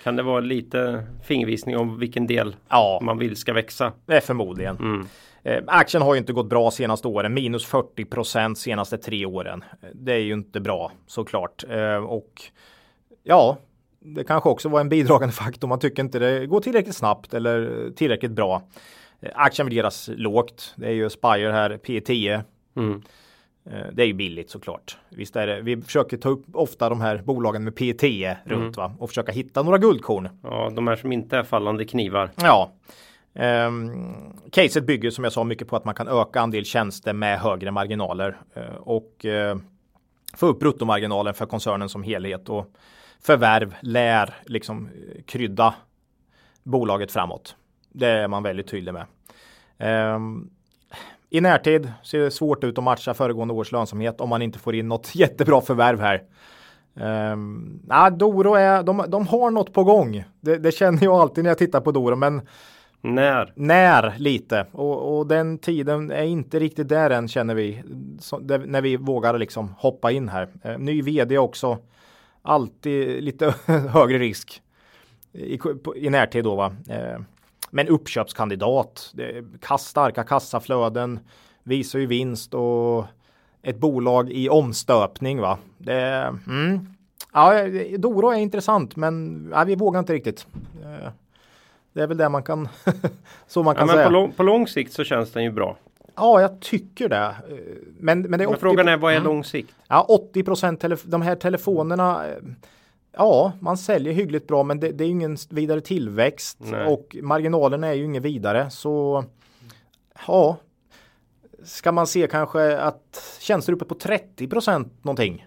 Kan det vara lite fingervisning om vilken del ja. man vill ska växa? Det är förmodligen. Mm. Eh, aktien har ju inte gått bra senaste åren, minus 40 procent senaste tre åren. Det är ju inte bra såklart. Eh, och ja, det kanske också var en bidragande faktor. Man tycker inte det går tillräckligt snabbt eller tillräckligt bra. Eh, aktien värderas lågt. Det är ju Spire här, P10. Mm. Eh, det är ju billigt såklart. Visst är det. Vi försöker ta upp ofta de här bolagen med e runt mm. va och försöka hitta några guldkorn. Ja, de här som inte är fallande knivar. Ja. Um, caset bygger som jag sa mycket på att man kan öka andel tjänster med högre marginaler uh, och uh, få upp bruttomarginalen för koncernen som helhet och förvärv lär liksom krydda bolaget framåt. Det är man väldigt tydlig med. Um, i närtid ser det svårt ut att matcha föregående års lönsamhet om man inte får in något (laughs) jättebra förvärv här. Um, nah, Doro är, de, de har något på gång. Det, det, känner jag alltid när jag tittar på Doro, men när? När lite och, och den tiden är inte riktigt där än känner vi. Så, det, när vi vågar liksom hoppa in här. Uh, ny vd också. Alltid lite (laughs) högre risk i, i närtid då va. Uh, men uppköpskandidat. Starka kassaflöden, visar ju vinst och ett bolag i omstöpning. Va? Det, mm. ja, Doro är intressant men ja, vi vågar inte riktigt. Det är väl det man kan, (laughs) så man kan ja, säga. På lång, på lång sikt så känns den ju bra. Ja, jag tycker det. Men, men, det är men frågan är vad är mm. lång sikt? Ja, 80 procent de här telefonerna Ja, man säljer hyggligt bra, men det, det är ingen vidare tillväxt Nej. och marginalerna är ju inget vidare. Så ja, ska man se kanske att tjänster uppe på 30 procent någonting.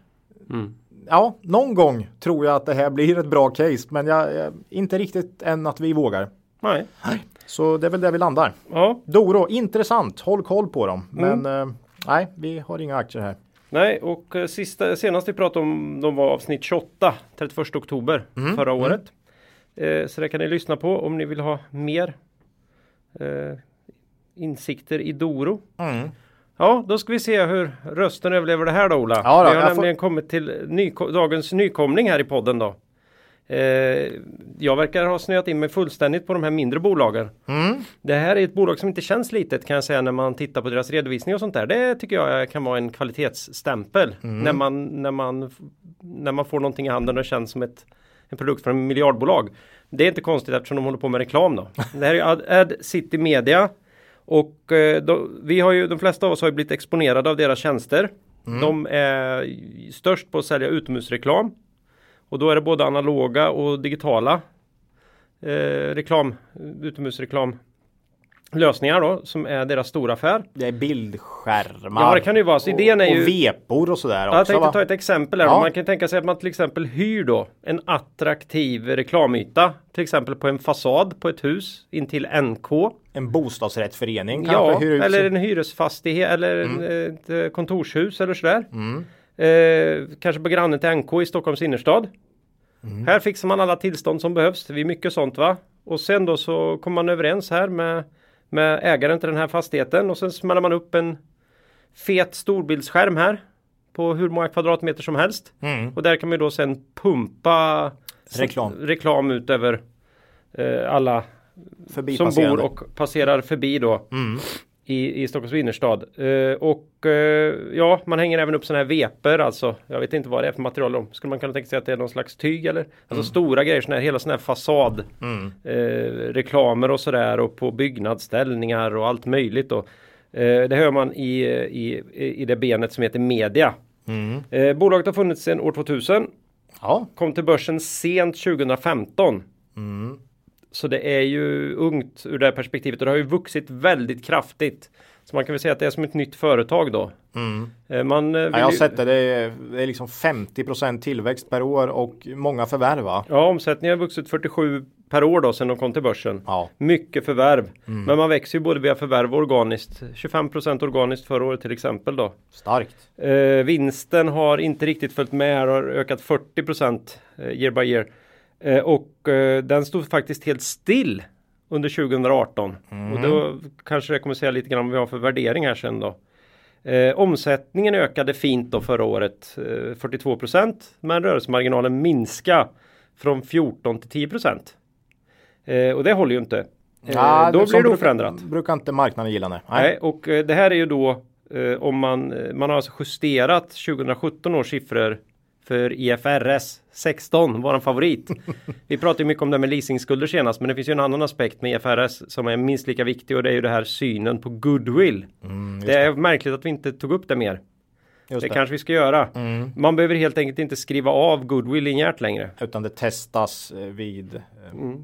Mm. Ja, någon gång tror jag att det här blir ett bra case, men jag, jag inte riktigt än att vi vågar. Nej. Så det är väl där vi landar. Ja. Doro, intressant. Håll koll på dem. Mm. Men eh, nej, vi har inga aktier här. Nej, och eh, sista, senast vi pratade om de var avsnitt 28, 31 oktober mm. förra mm. året. Mm. Eh, så det kan ni lyssna på om ni vill ha mer eh, insikter i Doro. Mm. Ja, då ska vi se hur rösten överlever det här då Ola. Ja, då, vi har nämligen får... kommit till ny, dagens nykomling här i podden då. Eh, jag verkar ha snöat in mig fullständigt på de här mindre bolagen. Mm. Det här är ett bolag som inte känns litet kan jag säga när man tittar på deras redovisning och sånt där. Det tycker jag kan vara en kvalitetsstämpel. Mm. När, man, när, man, när man får någonting i handen och känns som ett, en produkt från en miljardbolag. Det är inte konstigt eftersom de håller på med reklam då. (laughs) Det här är Ad, Ad City Media. Och eh, då, vi har ju, de flesta av oss har ju blivit exponerade av deras tjänster. Mm. De är störst på att sälja utomhusreklam. Och då är det både analoga och digitala eh, reklam, utomhusreklam lösningar då som är deras stora affär. Det är bildskärmar. Ja det kan det ju vara. Så idén är ju... Och vepor och sådär också. Jag tänkte va? ta ett exempel här. Ja. Man kan tänka sig att man till exempel hyr då en attraktiv reklamyta. Till exempel på en fasad på ett hus intill NK. En bostadsrättsförening kanske? Ja, eller en hyresfastighet eller mm. ett eh, kontorshus eller sådär. Mm. Eh, kanske på grannen till NK i Stockholms innerstad. Mm. Här fixar man alla tillstånd som behövs. Det är mycket sånt va. Och sen då så kommer man överens här med, med ägaren till den här fastigheten och sen smäller man upp en fet storbildsskärm här på hur många kvadratmeter som helst. Mm. Och där kan man då sen pumpa reklam, reklam ut över eh, alla Förbi som passerande. bor och passerar förbi då Mm. I, i Stockholms innerstad. Eh, och eh, ja, man hänger även upp sådana här veper alltså. Jag vet inte vad det är för material. Skulle man kunna tänka sig att det är någon slags tyg eller? Alltså stora grejer, såna här, hela sådana här fasad Mm. eh, reklamer och sådär och på byggnadsställningar och allt möjligt då. Det hör man i, i, i det benet som heter media. Mm. Bolaget har funnits sedan år 2000. Ja. Kom till börsen sent 2015. Mm. Så det är ju ungt ur det här perspektivet och det har ju vuxit väldigt kraftigt. Så man kan väl säga att det är som ett nytt företag då. Mm. Eh, Man eh, Ja, jag har sett det. Det är, det är liksom 50% tillväxt per år och många förvärv va? Ja, omsättningen har vuxit 47 per år då sedan de kom till börsen. Ja. Mycket förvärv. Men man växer ju både via förvärv och organiskt. 25% organiskt förra året till exempel då. Starkt. Eh, vinsten har inte riktigt följt med här, har ökat 40 eh, year by year. Eh, och eh, den stod faktiskt helt still under 2018. Och då kanske det kommer säga lite grann om vad vi har för värdering här sen då. Eh, omsättningen ökade fint då förra året, eh, 42% men rörelsemarginalen minska från 14 till 10 eh, Och det håller ju inte. Ja, då sånt blir det oförändrat. Brukar, brukar inte marknaden gilla nej. Nej, och det här är ju då om man, man har alltså justerat 2017 års siffror för IFRS 16, våran favorit. (laughs) Vi pratade mycket om det med leasingskulder senast, men det finns ju en annan aspekt med IFRS som är minst lika viktig och det är ju det här synen på goodwill. det är märkligt att vi inte tog upp det mer. Just Det, det. kanske vi ska göra. Mm. Man behöver helt enkelt inte skriva av goodwill linjärt längre. Utan det testas eh, vid... eh,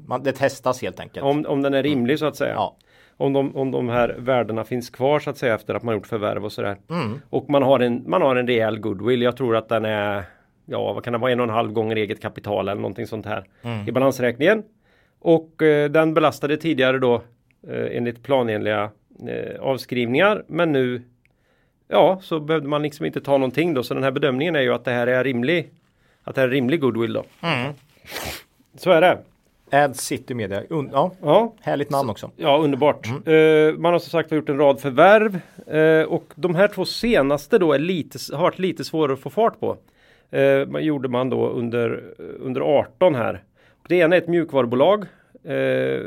Man, det testas helt enkelt. Om, om den är rimlig så att säga. Ja. Om de, om de här värdena finns kvar så att säga efter att man gjort förvärv och sådär. Mm. Och man har, en, man har en rejäl goodwill. Jag tror att den är Ja vad kan det vara en och en halv gånger eget kapital eller någonting sånt här Mm. i balansräkningen. Och eh, den belastade tidigare då eh, enligt planenliga eh, avskrivningar. Men nu Ja så behövde man liksom inte ta någonting då. Så den här bedömningen är ju att det här är rimlig Att det här är rimlig goodwill då. Mm. Så är det. Ad City Media. Un, ja, Ja. härligt namn också. Ja, underbart. Eh, man har som sagt gjort en rad förvärv eh, och de här två senaste då är lite, har varit lite svårare att få fart på. Eh, gjorde man då under, under 18 här. Och det ena är ett mjukvarubolag. Eh,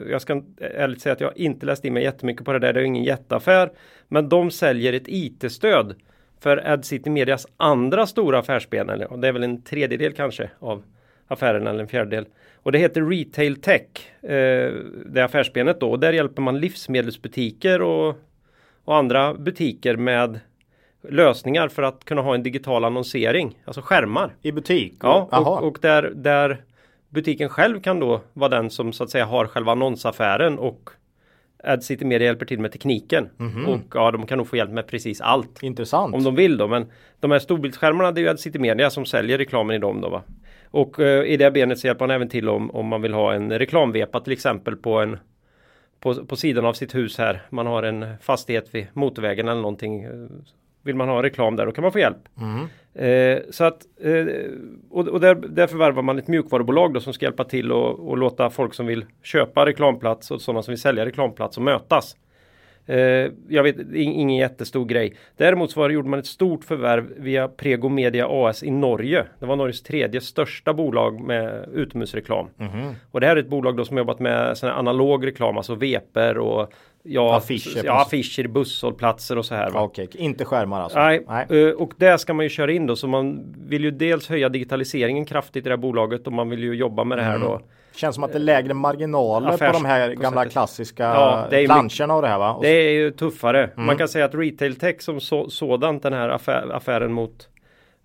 jag ska ärligt säga att jag inte läst in mig jättemycket på det där. Det är ingen jätteaffär. Men de säljer ett IT-stöd för AdCity Medias andra stora affärsben. Eller, och det är väl en tredjedel kanske av affären eller en fjärdedel. Och det heter Retail Tech, eh, det affärsbenet då. Och där hjälper man livsmedelsbutiker och, och andra butiker med lösningar för att kunna ha en digital annonsering, alltså skärmar. I butik? Ja, och, och där, där butiken själv kan då vara den som så att säga har själva annonsaffären och AdCity Media hjälper till med tekniken. Mhm. Och ja, de kan nog få hjälp med precis allt. Intressant. Om de vill då, men de här storbildsskärmarna det är ju AdCity Media som säljer reklamen i dem då va. Och eh, i det benet så hjälper man även till om, om man vill ha en reklamvepa till exempel på en på, på sidan av sitt hus här. Man har en fastighet vid motorvägen eller någonting. Vill man ha reklam där då kan man få hjälp. Mm. Eh, så att, eh, och, och där, där förvärvar man ett mjukvarubolag då som ska hjälpa till och, och låta folk som vill köpa reklamplats och sådana som vill sälja reklamplats och mötas. Eh, jag vet, ing- ingen jättestor grej. Däremot så var det, gjorde man ett stort förvärv via Prego Media AS i Norge. Det var Norges tredje största bolag med utomhusreklam. Mhm. Och det här är ett bolag då som jobbat med sån analog reklam, alltså veper och ja, Affischer ja, affischer, busshållplatser och så här. Va? Okej, inte skärmar alltså? Nej, eh, och där ska man ju köra in då så man vill ju dels höja digitaliseringen kraftigt i det här bolaget och man vill ju jobba med det här då. Känns som att det är lägre marginaler Affärs- på de här gamla klassiska Ja, det och det här va? Och Det är ju tuffare. Mm. Man kan säga att retail tech som så, sådant, den här affär, affären mot,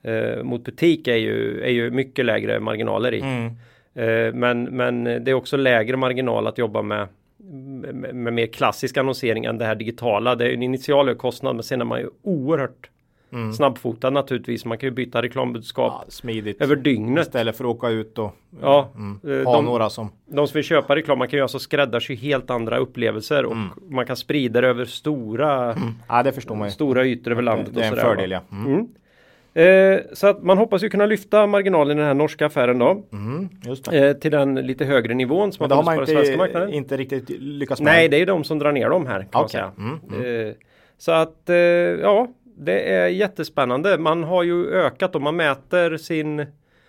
eh, mot butik är ju, är ju mycket lägre marginaler i. Mm. Eh, men, men det är också lägre marginal att jobba med med, med mer klassisk annonsering än det här digitala. Det är en initial kostnad men sen är man ju oerhört Mm. snabbfotad naturligtvis. Man kan ju byta reklambudskap Ja, smidigt. över dygnet. Istället för att åka ut och Ja, mm, eh, ha de- några som... De som vill köpa reklam, man kan ju alltså skräddarsy helt andra upplevelser och Mm. man kan sprida det över stora, Ja, det förstår man ju. stora ytor över landet. Det är en fördel ja. Mm. Mm. Eh, så att man hoppas ju kunna lyfta marginalen i den här norska affären då. Mm, just det. Eh, till den lite högre nivån som Men det har funnits på den svenska inte, marknaden. inte riktigt lyckats med. Nej, det är ju de som drar ner dem här kan Okej. säga. Mm, Eh, så att eh, ja, det är jättespännande. Man har ju ökat och man mäter sin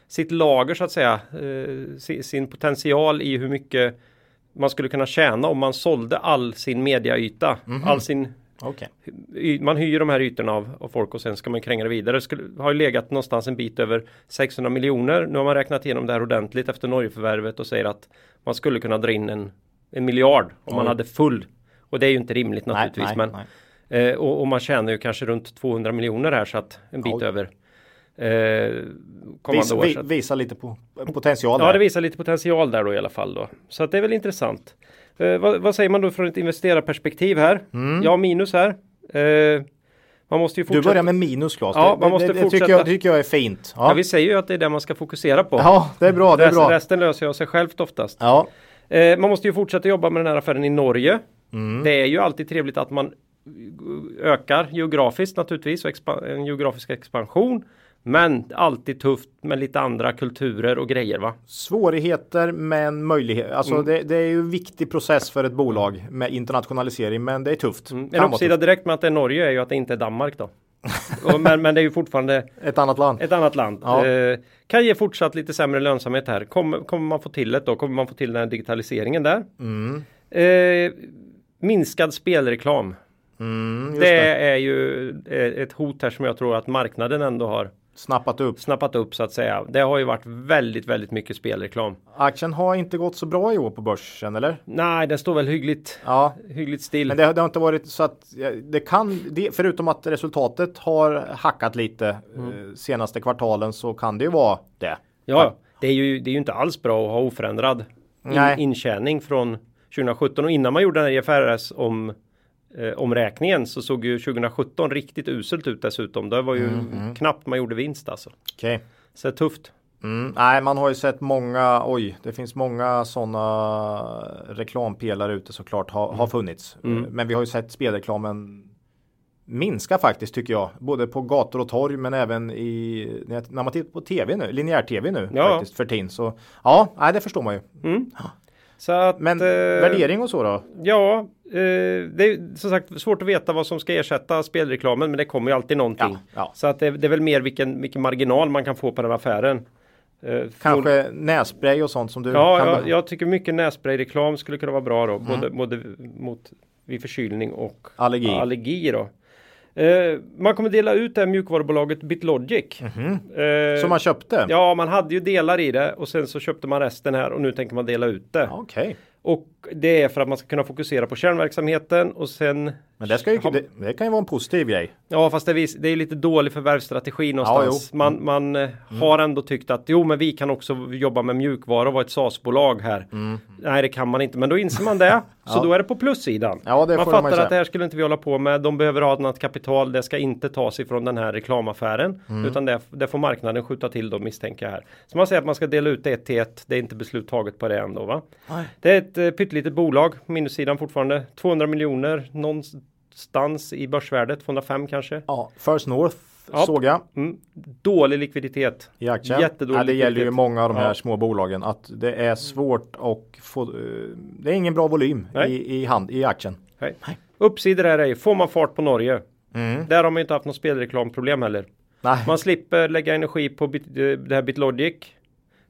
sitt lager så att säga, eh, si- sin potential i hur mycket man skulle kunna tjäna om man sålde all sin mediayta. All sin, Okej. y- man hyr de här ytorna av, av folk och sen ska man kränga det vidare. Det har ju legat någonstans en bit över 600 miljoner. Nu har man räknat igenom det här ordentligt efter Norgeförvärvet och säger att man skulle kunna dra in en, en miljard om man Oj. hade full. Och det är ju inte rimligt Nej, naturligtvis. nej, men, nej. Eh, och, och man tjänar ju kanske runt 200 miljoner här så att en bit Oj. över eh, Vis, år. vi, så att- visa lite på potential Ja, där. det visar lite potential där då i alla fall då. Så att det är väl intressant. Eh, vad, vad säger man då från ett investerarperspektiv här? Ja, minus här. Eh, man måste ju Mm. Du fortsätta. börjar med minus Claes. Ja, man måste det, det tycker, fortsätta. jag, tycker jag är fint. Ja, Ja, vi säger ju att det är det man ska fokusera på. ja det är bra. Det är bra. resten löser jag sig självt oftast. Ja, Eh, man måste ju fortsätta jobba med den här affären i Norge. Mm. Det är ju alltid trevligt att man ökar geografiskt naturligtvis och en geografisk expansion. Men alltid tufft med lite andra kulturer och grejer va? svårigheter men möjlighet. Alltså Mm. det, det är ju en viktig process för ett bolag med internationalisering, men det är tufft. En Kan vara uppsida direkt med att det är Norge är ju att det inte är Danmark då. (laughs) Men, men det är ju fortfarande Ett annat land. ett annat land. Ja. Eh, kan ge fortsatt lite sämre lönsamhet här. Kommer, kommer man få till det då? Kommer man få till den digitaliseringen där? Mm. Eh, minskad spelreklam. Mm, Det, det. är ju eh, ett hot här som jag tror att marknaden ändå har Snappat upp. snappat upp så att säga. Det har ju varit väldigt, väldigt mycket spelreklam. Aktien har inte gått så bra i år på börsen, eller? Nej, den står väl hyggligt, Ja, hyggligt still. men det, det har inte varit så att det kan, det, förutom att resultatet har hackat lite Mm. eh, senaste kvartalen så kan det ju vara det. Ja, det är, ju, det är ju inte alls bra att ha oförändrad in, intjäning från 2017 och innan man gjorde den här IFRS om eh, omräkningen så såg ju 2017 riktigt uselt ut dessutom. Det var ju Mm, knappt man gjorde vinst alltså. Okej. Så det är tufft. Mm, nej, man har ju sett många, oj, det finns många sådana reklampelare ute såklart ha, Mm. har funnits. Eh, Men vi har ju sett spelreklamen minska faktiskt tycker jag. Både på gator och torg men även i, när man tittar på tv nu, linjär tv nu Ja. faktiskt för tin. Så ja, nej, det förstår man ju. Så att, Men eh, värdering och så då? Ja, eh, det är som sagt svårt att veta vad som ska ersätta spelreklamen men det kommer ju alltid någonting. Ja, ja. Så att det, det är väl mer vilken, vilken marginal man kan få på den affären. Eh, Kanske nässpray och sånt som du Ja, kan jag, jag tycker mycket nässprayreklam skulle kunna vara bra då. Både, både mot vid förkylning och Allergi. allergi då. Eh, man kommer dela ut det här mjukvarubolaget Bitlogic. Eh, Som man köpte? Ja, man hade ju delar i det och sen så köpte man resten här och nu tänker man dela ut det. Okej. Och det är för att man ska kunna fokusera på kärnverksamheten och sen Men det, ska ju, det, det kan ju vara en positiv grej. Ja fast det är, vis- det är lite dålig förvärvsstrategi någonstans. jo. Man, man eh, har ändå tyckt att jo men vi kan också jobba med mjukvara och vara ett SAS-bolag här. Nej det kan man inte men då inser man det. (laughs) Så Ja. då är det på plussidan. Ja, man man fattar säga. att det här skulle inte vi hålla på med. De behöver ha annat kapital. Det ska inte tas ifrån den här reklamaffären. Mm. Utan det, det får marknaden skjuta till då misstänker jag här. Så man säger att man ska dela ut det ett till ett. Det är inte beslut taget på det ändå va. Det är ett eh, pyttelitet bolag. Minussidan fortfarande. 200 miljoner någonstans i börsvärde. 205 kanske. Ja, First North Ja. såg jag Mm. Dålig likviditet. i aktien. Jättedålig ja, det gäller ju likviditet. många av de här Ja. små bolagen att det är svårt att få. eh, Det är ingen bra volym Nej. i, i, hand, i aktien. Nej. Uppsidor är det. Får man fart på Norge. Mm. Där har man inte haft något spelreklamproblem heller. Nej, Man slipper lägga energi på bit, eh, det här Bitlogic.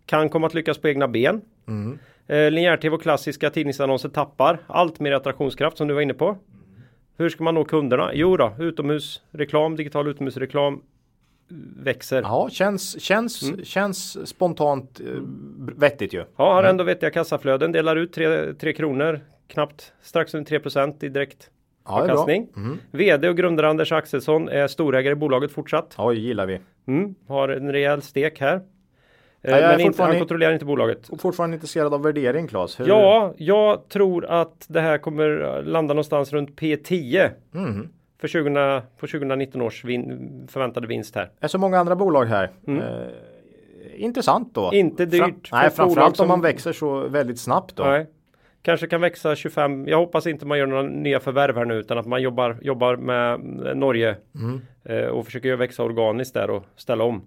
Kan komma att lyckas på egna ben. Mm. Eh, Linjär-tv och klassiska tidningsannonser tappar allt mer attraktionskraft som du var inne på. Hur ska man nå kunderna? Jo då, utomhusreklam, digital utomhusreklam eh, växer. ja, känns, känns, Mm. känns spontant eh, vettigt ju. Ja, har ändå vettiga kassaflöden, delar ut 3 kronor, knappt strax under 3% i direkt Ja, avkastning. VD och grundare Anders Axelsson är storägare i bolaget fortsatt. Oj, gillar vi. Mm, har en rejäl stek här. Eh, jag är men inte, han kontrollerar inte bolaget. Och fortfarande intresserad av värdering Claes. Hur- Ja, jag tror att det här kommer landa någonstans runt P10 Mhm. för 20, på 2019 års vin, förväntade vinst här. är så många andra bolag här. Eh, intressant då. Mm. Inte dyrt för nej, framförallt som- om man växer så väldigt snabbt då. Nej. Kanske kan växa 25. Jag hoppas inte man gör några nya förvärv här nu utan att man jobbar, jobbar med eh, Norge Mm. eh, och försöker växa organiskt där och ställa om.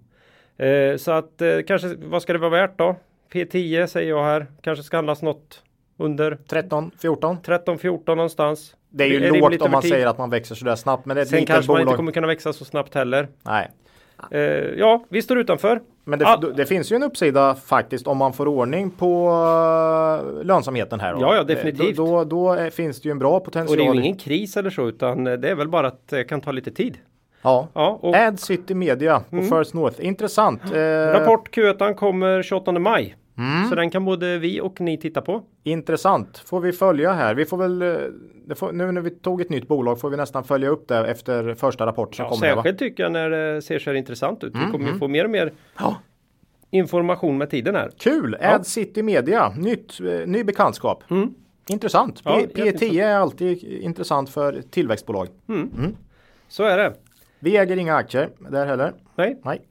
Eh, så att eh, kanske, vad ska det vara värt då? P10 säger jag här. Kanske ska handlas något under 13, 14. 13-14 någonstans. Det är ju rimligt lågt om man säger att man växer sådär snabbt. Men det är Sen kanske man bolag. inte kommer kunna växa så snabbt heller. Nej. Eh, ja, vi står utanför. Men det, Ah. det finns ju en uppsida faktiskt om man får ordning på eh, lönsamheten här. Då. Ja, ja, definitivt. Då, då, då är- finns det ju en bra Och potential. det är ju ingen kris eller så utan det är väl bara att det kan ta lite tid. Ja. Ja, och Ad City Media på First North. Intressant. Eh, rapport Q1 kommer 28 maj. Mm. Så den kan både vi och ni titta på. Intressant. Får vi följa här. Vi får väl, eh, det får, nu när vi tog ett nytt bolag får vi nästan följa upp det efter första rapporten som Ja, kommer. särskilt tycker jag när det ser så här intressant ut. Vi Mm, kommer ju få mer och mer Ja. information med tiden här. Kul! Ad City Media. Nytt, eh, ny bekantskap. Intressant. Mm. Ja, P- P10 jätteintressant. är alltid intressant för tillväxtbolag. Så är det. Vi äger inga aktier där heller. Nej, Nej.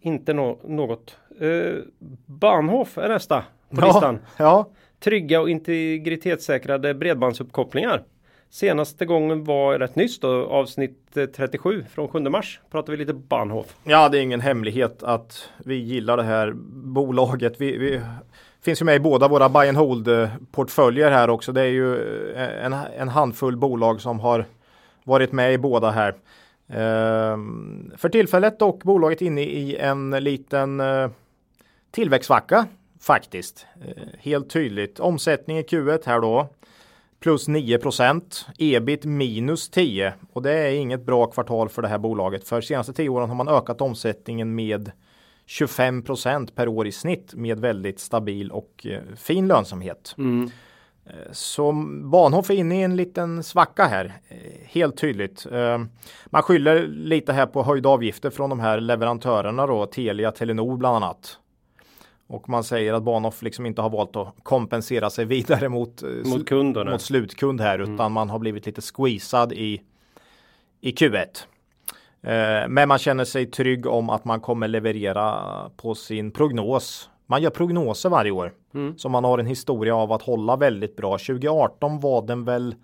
inte nå- något. Uh, Bahnhof är nästa på Ja, listan. (laughs) ja, Trygga och integritetssäkrade bredbandsuppkopplingar. Senaste gången var rätt nyss då, avsnitt eh, 37 från 7 mars. Pratar vi lite Bahnhof. ja, det är ingen hemlighet att vi gillar det här bolaget. Vi, vi finns ju med i båda våra buy and hold eh, portföljer här också. Det är ju eh, en, en handfull bolag som har varit med i båda här. Ehm, för tillfället dock bolaget inne i en liten eh, tillväxtsvacka faktiskt. Eh, helt tydligt. Omsättning i Q1 här då. Plus 9% ebit minus 10 och det är inget bra kvartal för det här bolaget. För senaste 10 åren har man ökat omsättningen med 25% per år i snitt med väldigt stabil och eh, fin lönsamhet. Mm. Så Bahnhof är inne i en liten svacka här, eh, helt tydligt. Eh, Man skyller lite här på höjda avgifter från de här leverantörerna då, Telia, Telenor bland annat. Och man säger att Bahnhof liksom inte har valt att kompensera sig vidare mot, eh, Mot kunderna. mot slutkund här utan man har blivit lite squeezad i, i Q1. Eh, Men man känner sig trygg om att man kommer leverera på sin prognos. Man gör prognoser varje år. Så man har en historia av att hålla väldigt bra. 2018 var den väl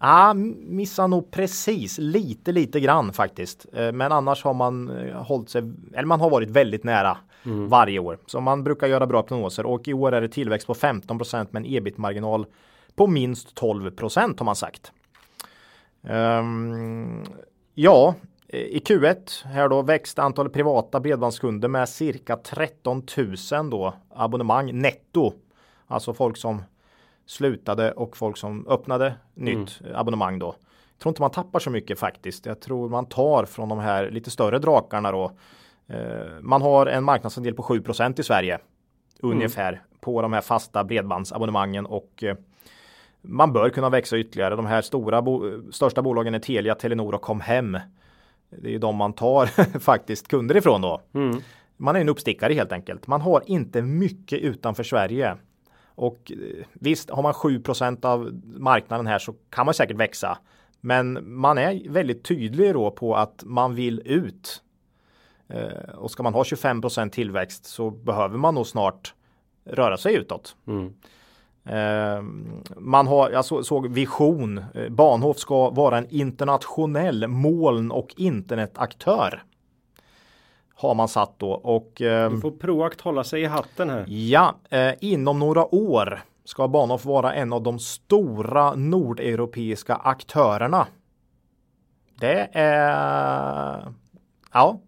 Ja, missar nog precis lite, lite grann faktiskt. Eh, Men annars har man eh, hållit sig, eller man har varit väldigt nära varje år. Så man brukar göra bra prognoser och i år är det tillväxt på 15 med en ebit-marginal på minst 12% har man sagt. Ehm, ja, i Q1 här då växte antalet privata bredbandskunder med cirka 13 000 då abonnemang netto. Alltså folk som slutade och folk som öppnade nytt abonnemang då. Jag tror inte man tappar så mycket faktiskt. Jag tror man tar från de här lite större drakarna då. Eh, Man har en marknadsandel på 7% i Sverige ungefär på de här fasta bredbandsabonnemangen och eh, man bör kunna växa ytterligare. De här stora bo största bolagen är Telia, Telenor och Comhem. Det är ju de man tar (laughs) faktiskt kunder ifrån då. Man är en uppstickare helt enkelt. Man har inte mycket utanför Sverige. Och eh, visst, har man 7% av marknaden här så kan man säkert växa. Men man är väldigt tydlig då på att man vill ut. Eh, och ska man ha 25% tillväxt så behöver man nog snart röra sig utåt. Eh, man har, jag så, såg vision. Eh, Bahnhof ska vara en internationell moln och internetaktör. Har man satt då och eh, Du får Proact hålla sig i hatten här. Ja, eh, inom några år ska Bahnhof vara en av de stora nordeuropeiska aktörerna. Det är... Ja,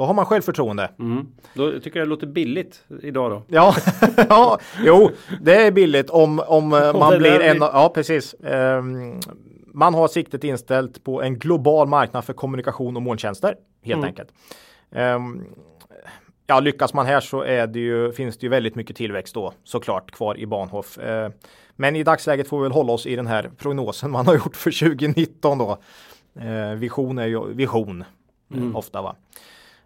då har man självförtroende. Mm. Då tycker jag det låter billigt idag då. Ja, (laughs) ja, jo, det är billigt om, om eh, man blir en av- Ja, precis. Ehm, man har siktet inställt på en global marknad för kommunikation och molntjänster, helt enkelt. Ehm, ja, lyckas man här så är det ju, finns det ju väldigt mycket tillväxt då såklart kvar i Bahnhof. Eh, men i dagsläget får vi väl hålla oss i den här prognosen man har (laughs) gjort för 2019 då. Eh, vision är ju vision eh, ofta va.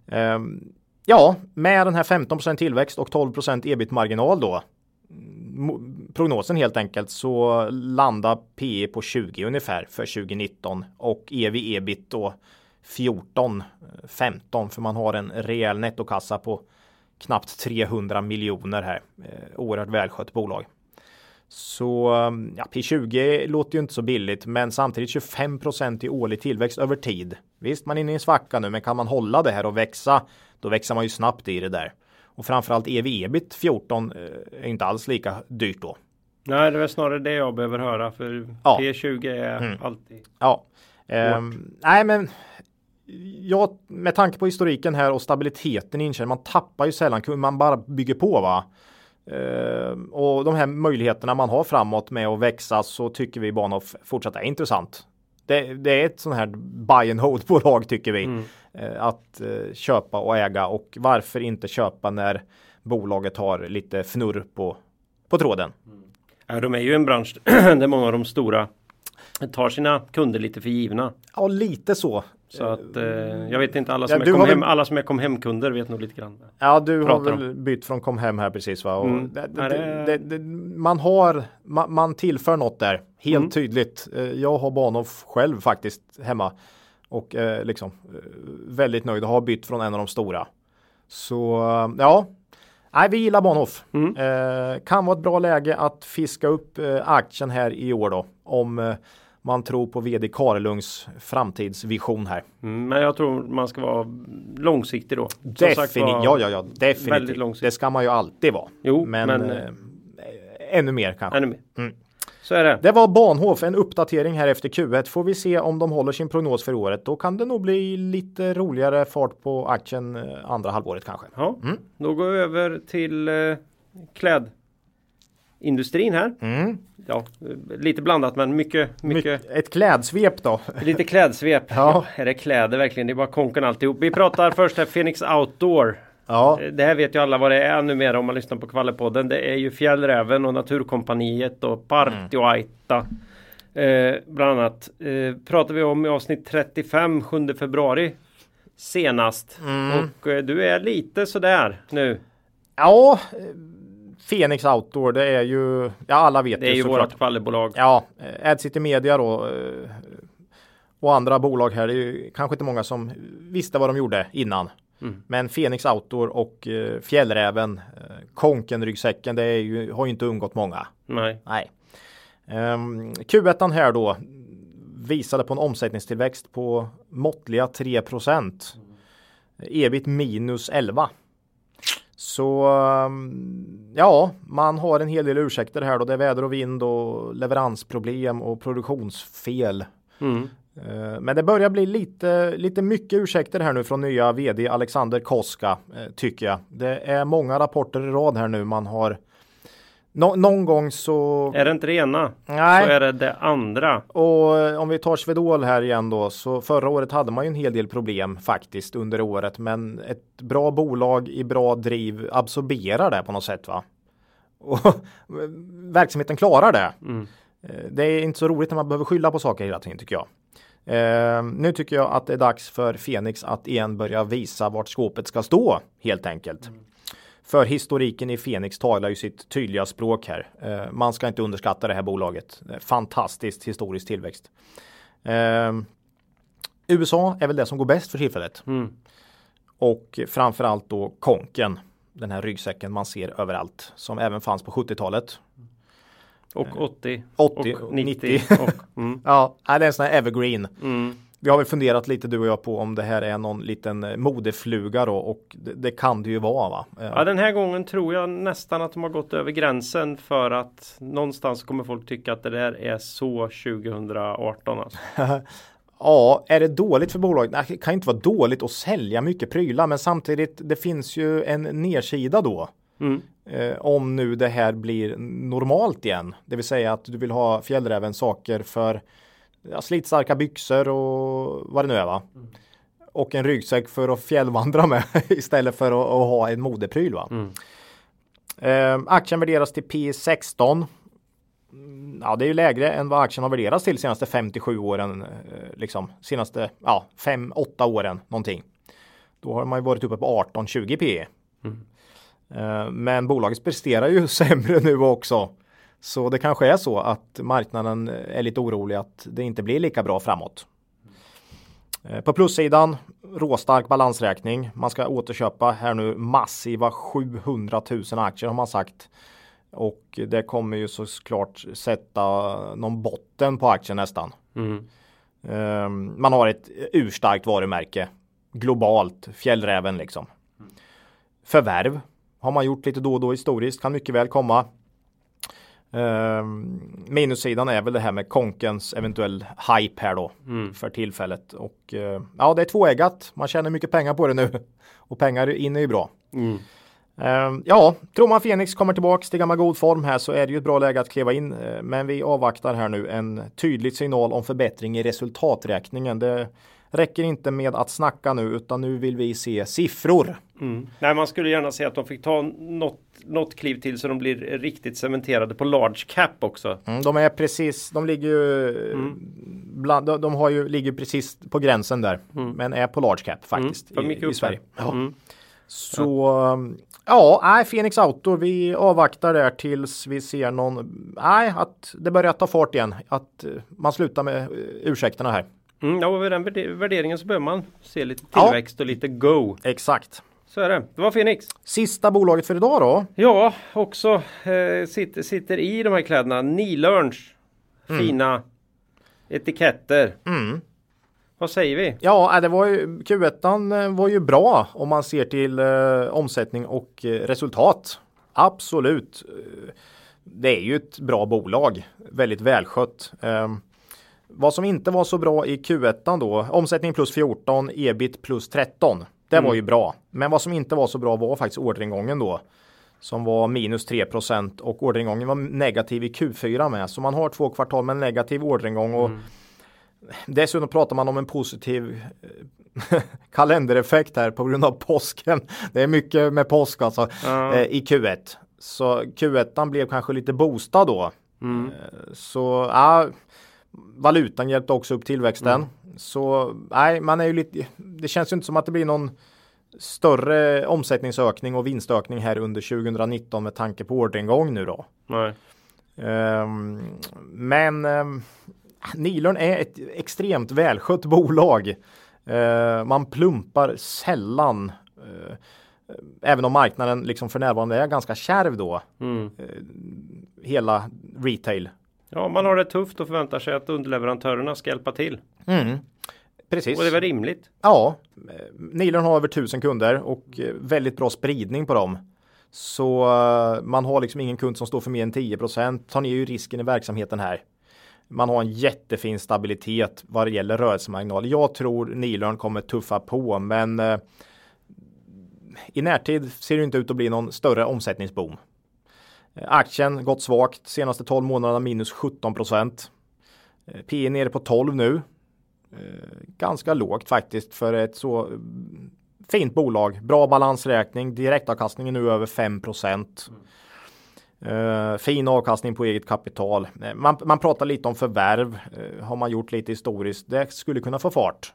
Ehm, ja, med den här 15% tillväxt och 12% ebit-marginal då. Prognosen helt enkelt så landar PE på 20 ungefär för 2019 och EV ebit då 14 15 för man har en rejäl nettokassa på knappt 300 miljoner här. Ehm, oerhört välskött bolag. Så ja, P20 låter ju inte så billigt, men samtidigt 25% i årlig tillväxt över tid. Visst, man är inne i en svacka nu, men kan man hålla det här och växa, då växer man ju snabbt i det där. Och framförallt EV ebit 14 eh, är inte alls lika dyrt då. Nej, det är snarare det jag behöver höra för Ja. P20 är alltid. Ja, ehm, nej men ja, med tanke på historiken här och stabiliteten i man tappar ju sällan man bara bygger på va. Uh, och de här möjligheterna man har framåt med att växa så tycker vi Bahnhof fortsatt är intressant. Det, det är ett sånt här buy and hold (laughs) bolag tycker vi. Mm. Uh, att uh, köpa och äga och varför inte köpa när bolaget har lite fnurr på, på tråden. Mm. Ja, de är ju en bransch (clears throat) där många av de stora tar sina kunder lite för givna. Ja, lite så. Så att eh, jag vet inte alla som, ja, är, kom hem, väl... alla som är kom hem kunder vet nog lite grann. Ja, du har väl om. bytt från kom hem här precis va? Mm. Det, det, det, man har, man, man, tillför något där helt mm. tydligt. Eh, jag har Bahnhof själv faktiskt hemma och eh, liksom eh, väldigt nöjd och har bytt från en av de stora. Så ja, Nej, vi gillar Bahnhof. Mm. Eh, kan vara ett bra läge att fiska upp eh, aktien här i år då. Om eh, man tror på vd Karlungs framtidsvision här. Mm, men jag tror man ska vara långsiktig då. Definitivt, ja, ja, ja, definitivt. Det ska man ju alltid vara. Jo, men, men eh, ännu mer kanske. Ännu mer. Mm. Så är det. Det var Bahnhof, en uppdatering här efter Q1. Får vi se om de håller sin prognos för året. Då kan det nog bli lite roligare fart på aktien eh, andra halvåret kanske. Ja, mm. Då går vi över till eh, klädindustrin här. Mm. Ja, lite blandat men mycket, mycket. Ett klädsvep då. Lite klädsvep. ja. ja. Är det kläder verkligen? Det är bara konken alltihop. Vi pratar först här Phoenix Outdoor. Ja. Det här vet ju alla vad det är numera om man lyssnar på Kvallepodden. Det är ju Fjällräven och Naturkompaniet och Partioaita. Eh, bland annat eh, pratar vi om i avsnitt 35 7 februari senast. Mm. Och eh, du är lite sådär nu. Ja, Phoenix Outdoor det är ju, ja alla vet det. är ju vårt kvallebolag. Ja, eh, AdCity Media då eh, och andra bolag här. Det är ju kanske inte många som visste vad de gjorde innan. Mm. Men Phoenix Outdoor och uh, Fjällräven, uh, Konken-ryggsäcken, det ju, har ju inte undgått många. Nej. Nej. Um, Q1 här då visade på en omsättningstillväxt på måttliga 3 procent. Ebit minus 11. Så um, ja, man har en hel del ursäkter här då. Det är väder och vind och leveransproblem och produktionsfel. Mm. Eh, men det börjar bli lite, lite mycket ursäkter här nu från nya vd Alexander Koska eh, tycker jag. Det är många rapporter i rad här nu man har Nå någon gång så Är det inte det ena Nej. så är det det andra. Och eh, om vi tar Svedol här igen då så förra året hade man ju en hel del problem faktiskt under året men ett bra bolag i bra driv absorberar det på något sätt va. (laughs) Och verksamheten klarar det. Mm. Det är inte så roligt när man behöver skylla på saker hela tiden tycker jag. Eh, nu tycker jag att det är dags för Fenix att igen börja visa vart skåpet ska stå helt enkelt. Mm. För historiken i Fenix talar ju sitt tydliga språk här. Eh, man ska inte underskatta det här bolaget. Fantastiskt historisk tillväxt. Eh, USA är väl det som går bäst för tillfället. Mm. Och framförallt då konken. Den här ryggsäcken man ser överallt. Som även fanns på 70-talet. Och 80. 80 och 90. 90. Och, mm. (laughs) ja, det är en sån här evergreen. Mm. Vi har väl funderat lite du och jag på om det här är någon liten eh, modefluga då och det, det kan det ju vara va? Ja den här gången tror jag nästan att de har gått över gränsen för att någonstans kommer folk tycka att det där är så 2018 alltså. (laughs) Ja, är det dåligt för bolaget? Nej, det kan inte vara dåligt att sälja mycket prylar, men samtidigt, det finns ju en nedsida då. Mm. Eh, om nu det här blir normalt igen. Det vill säga att du vill ha fjällräven saker för ja, slitstarka byxor och vad det nu är va. Mm. Och en ryggsäck för att fjällvandra med (laughs) istället för att, att ha en modepryl va. Mm. Eh, aktien värderas till P16. Mm, ja, det är ju lägre än vad aktien har värderats till senaste 57 åren. Eh, liksom senaste ja, 5-8 åren någonting. Då har man ju varit uppe på 18-20 P. Mm. Eh, men bolaget presterar ju (laughs) sämre nu också. Så det kanske är så att marknaden är lite orolig att det inte blir lika bra framåt. Eh, på plussidan råstark balansräkning. Man ska återköpa här nu massiva 700 000 aktier har man sagt. Och det kommer ju såklart sätta någon botten på aktien nästan. Mm. Ehm, man har ett urstarkt varumärke globalt, fjällräven liksom. Förvärv har man gjort lite då och då historiskt, kan mycket väl komma. Ehm, minussidan är väl det här med Konkens eventuell hype här då för tillfället. Och eh, ja, det är tvåeggat. Man tjänar mycket pengar på det nu. (laughs) Och pengar in är ju bra. Ehm, ja, tror man Fenix kommer tillbaks till gammal god form här så är det ju ett bra läge att kliva in. Eh, Men vi avvaktar här nu en tydlig signal om förbättring i resultaträkningen. Det räcker inte med att snacka nu utan nu vill vi se siffror. Nej, man skulle gärna se att de fick ta något, något kliv till så de blir riktigt cementerade på large cap också. Mm, de är precis, de ligger ju bland, de, de har ju, ligger precis på gränsen där. Men är på large cap faktiskt de i, i Sverige. Ja. Mm. Så ja, nej, Phoenix Auto, vi avvaktar där tills vi ser någon, nej, att det börjar ta fart igen. Att eh, man slutar med eh, ursäkterna här. Mm, ja, och vid den värde- värderingen så behöver man se lite Ja. tillväxt och lite go. Exakt. Så är det. Det var Phoenix. Sista bolaget för idag då. Ja, också eh, sitter, sitter i de här kläderna. Nilörns fina etiketter. Mm. Vad säger vi? Ja, äh, det var ju, Q1 var ju bra om man ser till eh, omsättning och eh, resultat. Absolut. Eh, Det är ju ett bra bolag, väldigt välskött. Vad som inte var så bra i Q1 då, omsättning plus 14, ebit plus 13. Det var ju bra. Men vad som inte var så bra var faktiskt orderingången då. Som var minus 3% och orderingången var negativ i Q4 med. Så man har två kvartal med negativ orderingång och Dessutom pratar man om en positiv eh, (laughs) kalendereffekt här på grund av påsken. Det är mycket med påsk alltså eh, i Q1. Så Q1 blev kanske lite boostad då. Mm. Eh, Så ja, valutan hjälpte också upp tillväxten. Så nej, man är ju lite. Det känns ju inte som att det blir någon större omsättningsökning och vinstökning här under 2019 med tanke på orderingång nu då. Nej. Ehm, men um, Nilörn är ett extremt välskött bolag. Eh, man plumpar sällan. eh, även om marknaden liksom för närvarande är ganska kärv då. Mm. Hela retail. Ja, man har det tufft och förväntar sig att underleverantörerna ska hjälpa till. Precis. Och det är väl rimligt? Ja, Nilörn har över tusen kunder och eh, väldigt bra spridning på dem. Så eh, man har liksom ingen kund som står för mer än 10% tar ner ju risken i verksamheten här. Man har en jättefin stabilitet vad det gäller rörelsemarginal. Jag tror Nilörn kommer tuffa på, men eh, i närtid ser det inte ut att bli någon större omsättningsboom. Eh, Aktien gått svagt senaste 12 månaderna minus 17 procent. P nere på 12 nu ganska lågt faktiskt för ett så mm, fint bolag. Bra balansräkning, direktavkastningen nu över 5 Uh, fin avkastning på eget kapital. Eh, Man, man pratar lite om förvärv. eh, har man gjort lite historiskt. Det skulle kunna få fart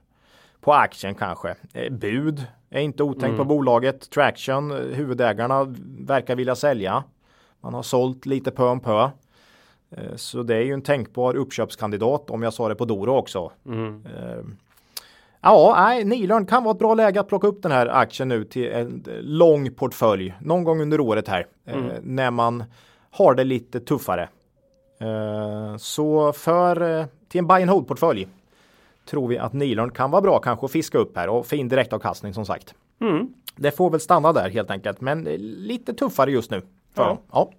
på aktien kanske. Eh, bud är inte otänkt på bolaget. Traction, eh, huvudägarna verkar vilja sälja. Man har sålt lite pö om pö. Eh, Så det är ju en tänkbar uppköpskandidat om jag sa det på Doro också. Eh, Ja, nej, Nilörn kan vara ett bra läge att plocka upp den här aktien nu till en lång portfölj någon gång under året här eh, när man har det lite tuffare. Så för till en buy and hold portfölj tror vi att Nilörn kan vara bra kanske att fiska upp här och fin direktavkastning som sagt. Mm. Det får väl stanna där helt enkelt, men lite tuffare just nu. Ja. Ja.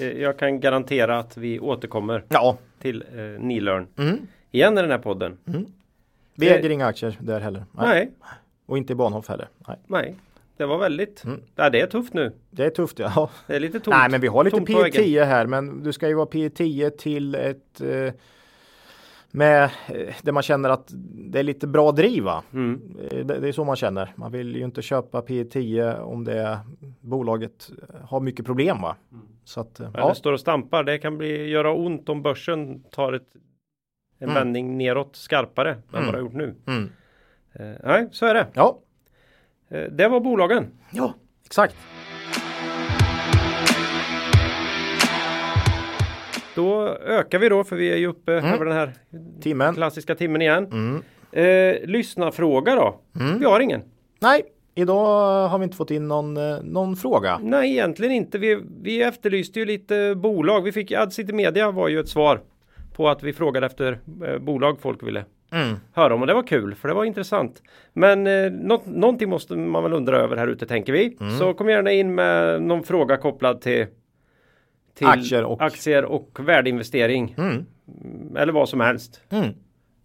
Eh, Jag kan garantera att vi återkommer ja, till eh, Nilörn Mm. igen i den här podden. vi Det- äger inga aktier där heller. Nej, Och inte i Bahnhof heller. Nej. nej. Det var väldigt. Mm. Ja, det är tufft nu. Det är tufft ja. Det är lite tomt. Nej, men vi har lite tomt på väggen. P10 här, men du ska ju vara P10 till ett eh, med eh, där man känner att det är lite bra driv va? Mm. Eh, Det, det är så man känner. Man vill ju inte köpa P10 om det bolaget har mycket problem va? Så att eh, Ja. ja, Det står och stampar. Det kan bli, göra ont om börsen tar ett, en Mm. vändning neråt skarpare än Mm. vad det har gjort nu. mm. Eh, nej, så är det. ja, Eh, det var bolagen. ja, exakt. Då ökar vi då för vi är ju uppe över den här Timmen. klassiska timmen igen. Mm. Eh, lyssnarfråga då? Vi har ingen. Nej, idag har vi inte fått in någon, eh, någon fråga. Nej, egentligen inte. Vi, vi efterlyste ju lite bolag. Vi fick Ad City Media var ju ett svar på att vi frågade efter eh, bolag folk ville Mm. höra om och det var kul för det var intressant. Men eh, nå- någonting måste man väl undra över här ute tänker vi. Så kom gärna in med någon fråga kopplad till till Aktier och- aktier och värdeinvestering. Mm. Eller vad som helst.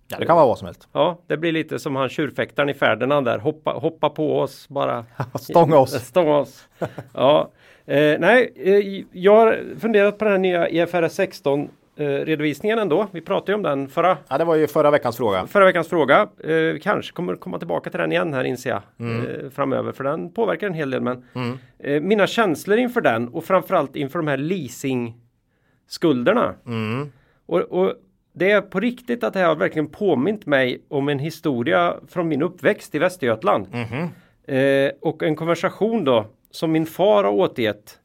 Ja, det kan vara vad som helst. Ja, det blir lite som han tjurfäktaren i Ferdinand där. Hoppa, hoppa på oss bara. (laughs) Stånga oss. (laughs) Stånga oss. ja. Eh, nej, eh, jag har funderat på den här nya IFRS 16 eh, redovisningen ändå. Vi pratade ju om den förra, Ja, det var ju förra veckans fråga. förra veckans fråga. Eh, kanske kommer komma tillbaka till den igen här inser jag eh, framöver för den påverkar en hel del. Men eh, mina känslor inför den och framförallt inför de här leasingskulderna. Och, och det är på riktigt att det här har verkligen påmint mig om en historia från min uppväxt i Västergötland. Eh, och en konversation då som min far har återgett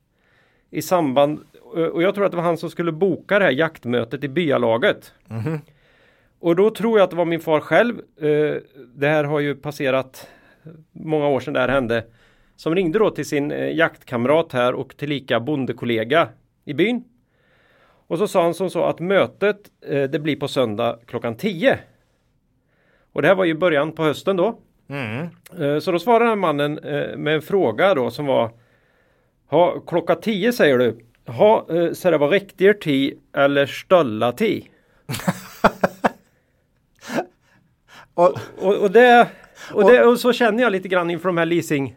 i samband och jag tror att det var han som skulle boka det här jaktmötet i byalaget. Och då tror jag att det var min far själv. Eh, det här har ju passerat många år sedan det här hände. Som ringde då till sin eh, jaktkamrat här och tillika bondekollega i byn. Och så sa han som så att mötet eh, det blir på söndag klockan 10. Och det här var ju början på hösten då. Eh, så då svarade mannen eh, med en fråga då som var ha, Klockan 10 säger du. Ha, eh, så det var riktig tid eller stölla tid? (laughs) Och, Och, och, det, och, det, och så känner jag lite grann inför de här leasing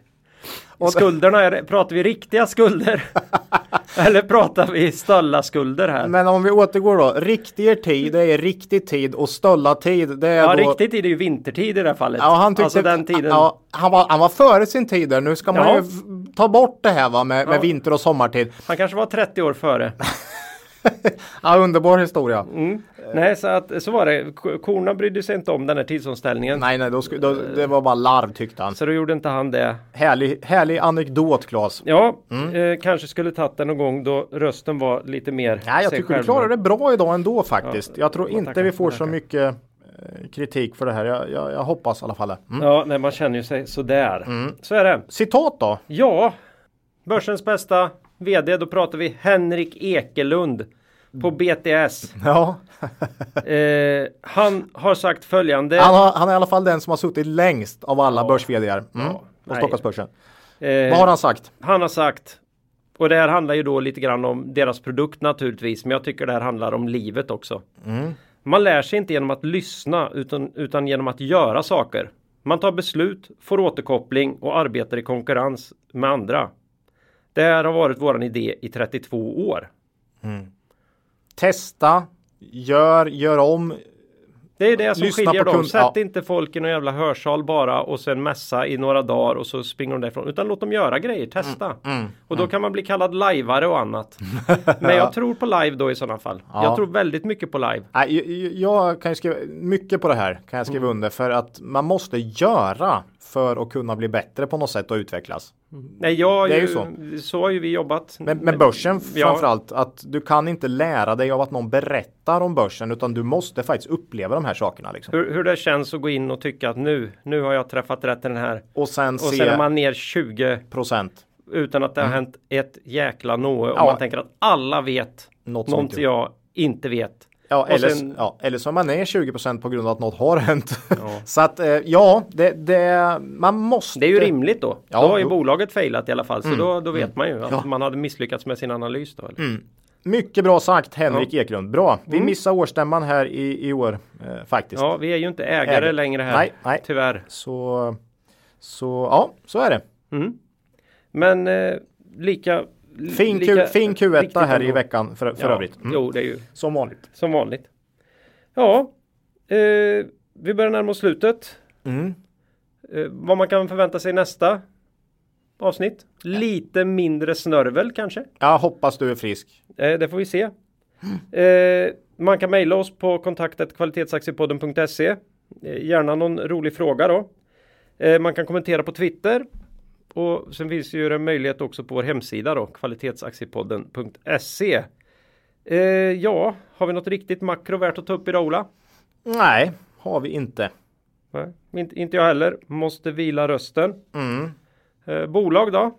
Skulderna, är pratar vi riktiga skulder? (laughs) (laughs) Eller pratar vi stölla skulder här? men om vi återgår då. Riktig tid, det är riktig tid och stölla tid, det är ja, då... riktig tid är ju vintertid i det här fallet. Ja, han tyckte... alltså den tiden. Ja, han, var, han var före sin tid där. Nu ska man Ja. ju ta bort det här va, med, med Ja. vinter och sommartid. Han kanske var 30 år före. (laughs) Ja, underbar historia. Mm. Nej, så, att, så var det. Ko- Korna brydde sig inte om den här tidsomställningen. Nej, nej, då, då, det var bara larv tyckte han. Så då gjorde inte han det. Härlig, härlig anekdot, Claes. Ja, eh, kanske skulle tagit den någon gång då rösten var lite mer Nej, jag tycker du själv. klarar det bra idag ändå faktiskt. Ja, jag tror inte tackar, vi får man så tackar. mycket eh, kritik för det här. Jag, jag, jag hoppas i alla fall. Mm. Ja, nej, man känner ju sig sådär. Så är det. Citat då? Ja, börsens bästa VD, då pratar vi Henrik Ekelund på BTS. (laughs) Ja, Eh, han har sagt följande. han, har, han är i alla fall den som har suttit längst av alla börs mm. Ja, på. Stockholmsbörsen. eh, Vad har han sagt? han har sagt och det här handlar ju då lite grann om deras produkt naturligtvis, men jag tycker det här handlar om livet också. Man lär sig inte genom att lyssna utan, utan genom att göra saker. Man tar beslut, får återkoppling och arbetar i konkurrens med andra. Det här har varit våran idé i 32 år. Testa, gör, gör om. Det är det som Lyssna skiljer dem. Sätt ja. inte folk i någon jävla hörsal bara och sen mässa i några dagar och så springer de därifrån. Utan låt dem göra grejer, testa. Mm, och då kan man bli kallad lajvare och annat. (laughs) Men jag tror på live då i sådana fall. Ja. Jag tror väldigt mycket på live. Jag, jag kan skriva mycket på det här kan jag skriva Mm. under för att man måste göra för att kunna bli bättre på något sätt och utvecklas. Nej, jag, Det är ju så. så. har ju vi jobbat. Men med börsen Ja. framförallt att du kan inte lära dig av att någon berättar om börsen utan du måste faktiskt uppleva de här sakerna. Liksom. Hur, hur det känns att gå in och tycka att nu, nu har jag träffat rätt i den här. Och sen Och se sen är man ner 20 procent. utan att det har hänt ett jäkla nåe. Och Ja. man tänker att alla vet Något inte- jag inte vet. Ja, eller, sen- ja, eller så är man ner 20 procent på grund av att något har hänt. Ja. (laughs) så att eh, ja, det, det, man måste. Det är ju rimligt då. Ja, då har ju jo. bolaget failat i alla fall. Så då, då vet man ju att Ja. Mm. man hade misslyckats med sin analys. Då, eller? Mycket bra sagt Henrik Eklund. Bra. Vi missar årsstämman här i, i år eh, faktiskt. Ja, vi är ju inte ägare Ägare. längre här. Nej, nej. Tyvärr. Så, så ja, så är det. Men eh, lika... Fin, lika Q, fin Q1 viktigt här i veckan för, för ja, övrigt. Mm. Jo, det är ju Som vanligt. som vanligt. Ja, eh, vi börjar närma oss slutet. Mm. Eh, vad man kan förvänta sig nästa avsnitt. Lite mindre snörvel kanske. Jag hoppas du är frisk. Eh, det får vi se. Eh, man kan mejla oss på kontaktet kvalitetsaktiepodden.se. Eh, gärna någon rolig fråga då. Eh, man kan kommentera på Twitter. Och sen finns ju en möjlighet också på vår hemsida då, kvalitetsaktiepodden.se. Eh, ja, har vi något riktigt makro värt att ta upp idag Ola? Nej, har vi inte. Nej, inte, inte jag heller. Måste vila rösten. Mm. Eh, bolag då?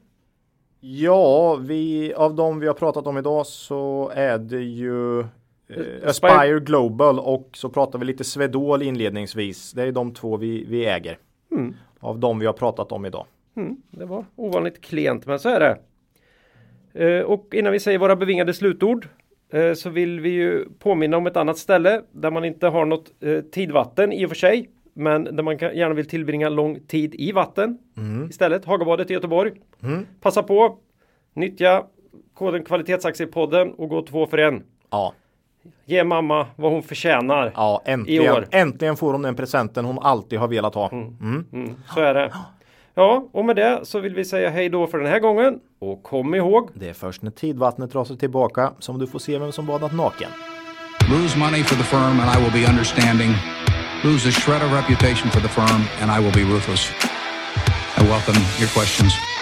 Ja, vi, av de vi har pratat om idag så är det ju eh, Aspire- Global och så pratar vi lite Swedol inledningsvis. Det är de två vi, vi äger. Mm. Av de vi har pratat om idag. Mm, det var ovanligt klent, men så är det. Eh, och innan vi säger våra bevingade slutord eh, så vill vi ju påminna om ett annat ställe där man inte har något eh, tidvatten i och för sig. Men där man kan, gärna vill tillbringa lång tid i vatten istället. Hagabadet i Göteborg. Passa på, nyttja koden kvalitetsaktiepodden och gå två för en. Ja, Ge mamma vad hon förtjänar. ja I äntligen, år. äntligen får hon den presenten hon alltid har velat ha. Mm, så är det. Ja, och med det så vill vi säga hej då för den här gången. Och kom ihåg, Det är först när tidvattnet drar sig tillbaka som du får se vem som badat naken. Lose money for the firm and I will be understanding. Lose a shred of reputation for the firm and I will be ruthless. I welcome your questions.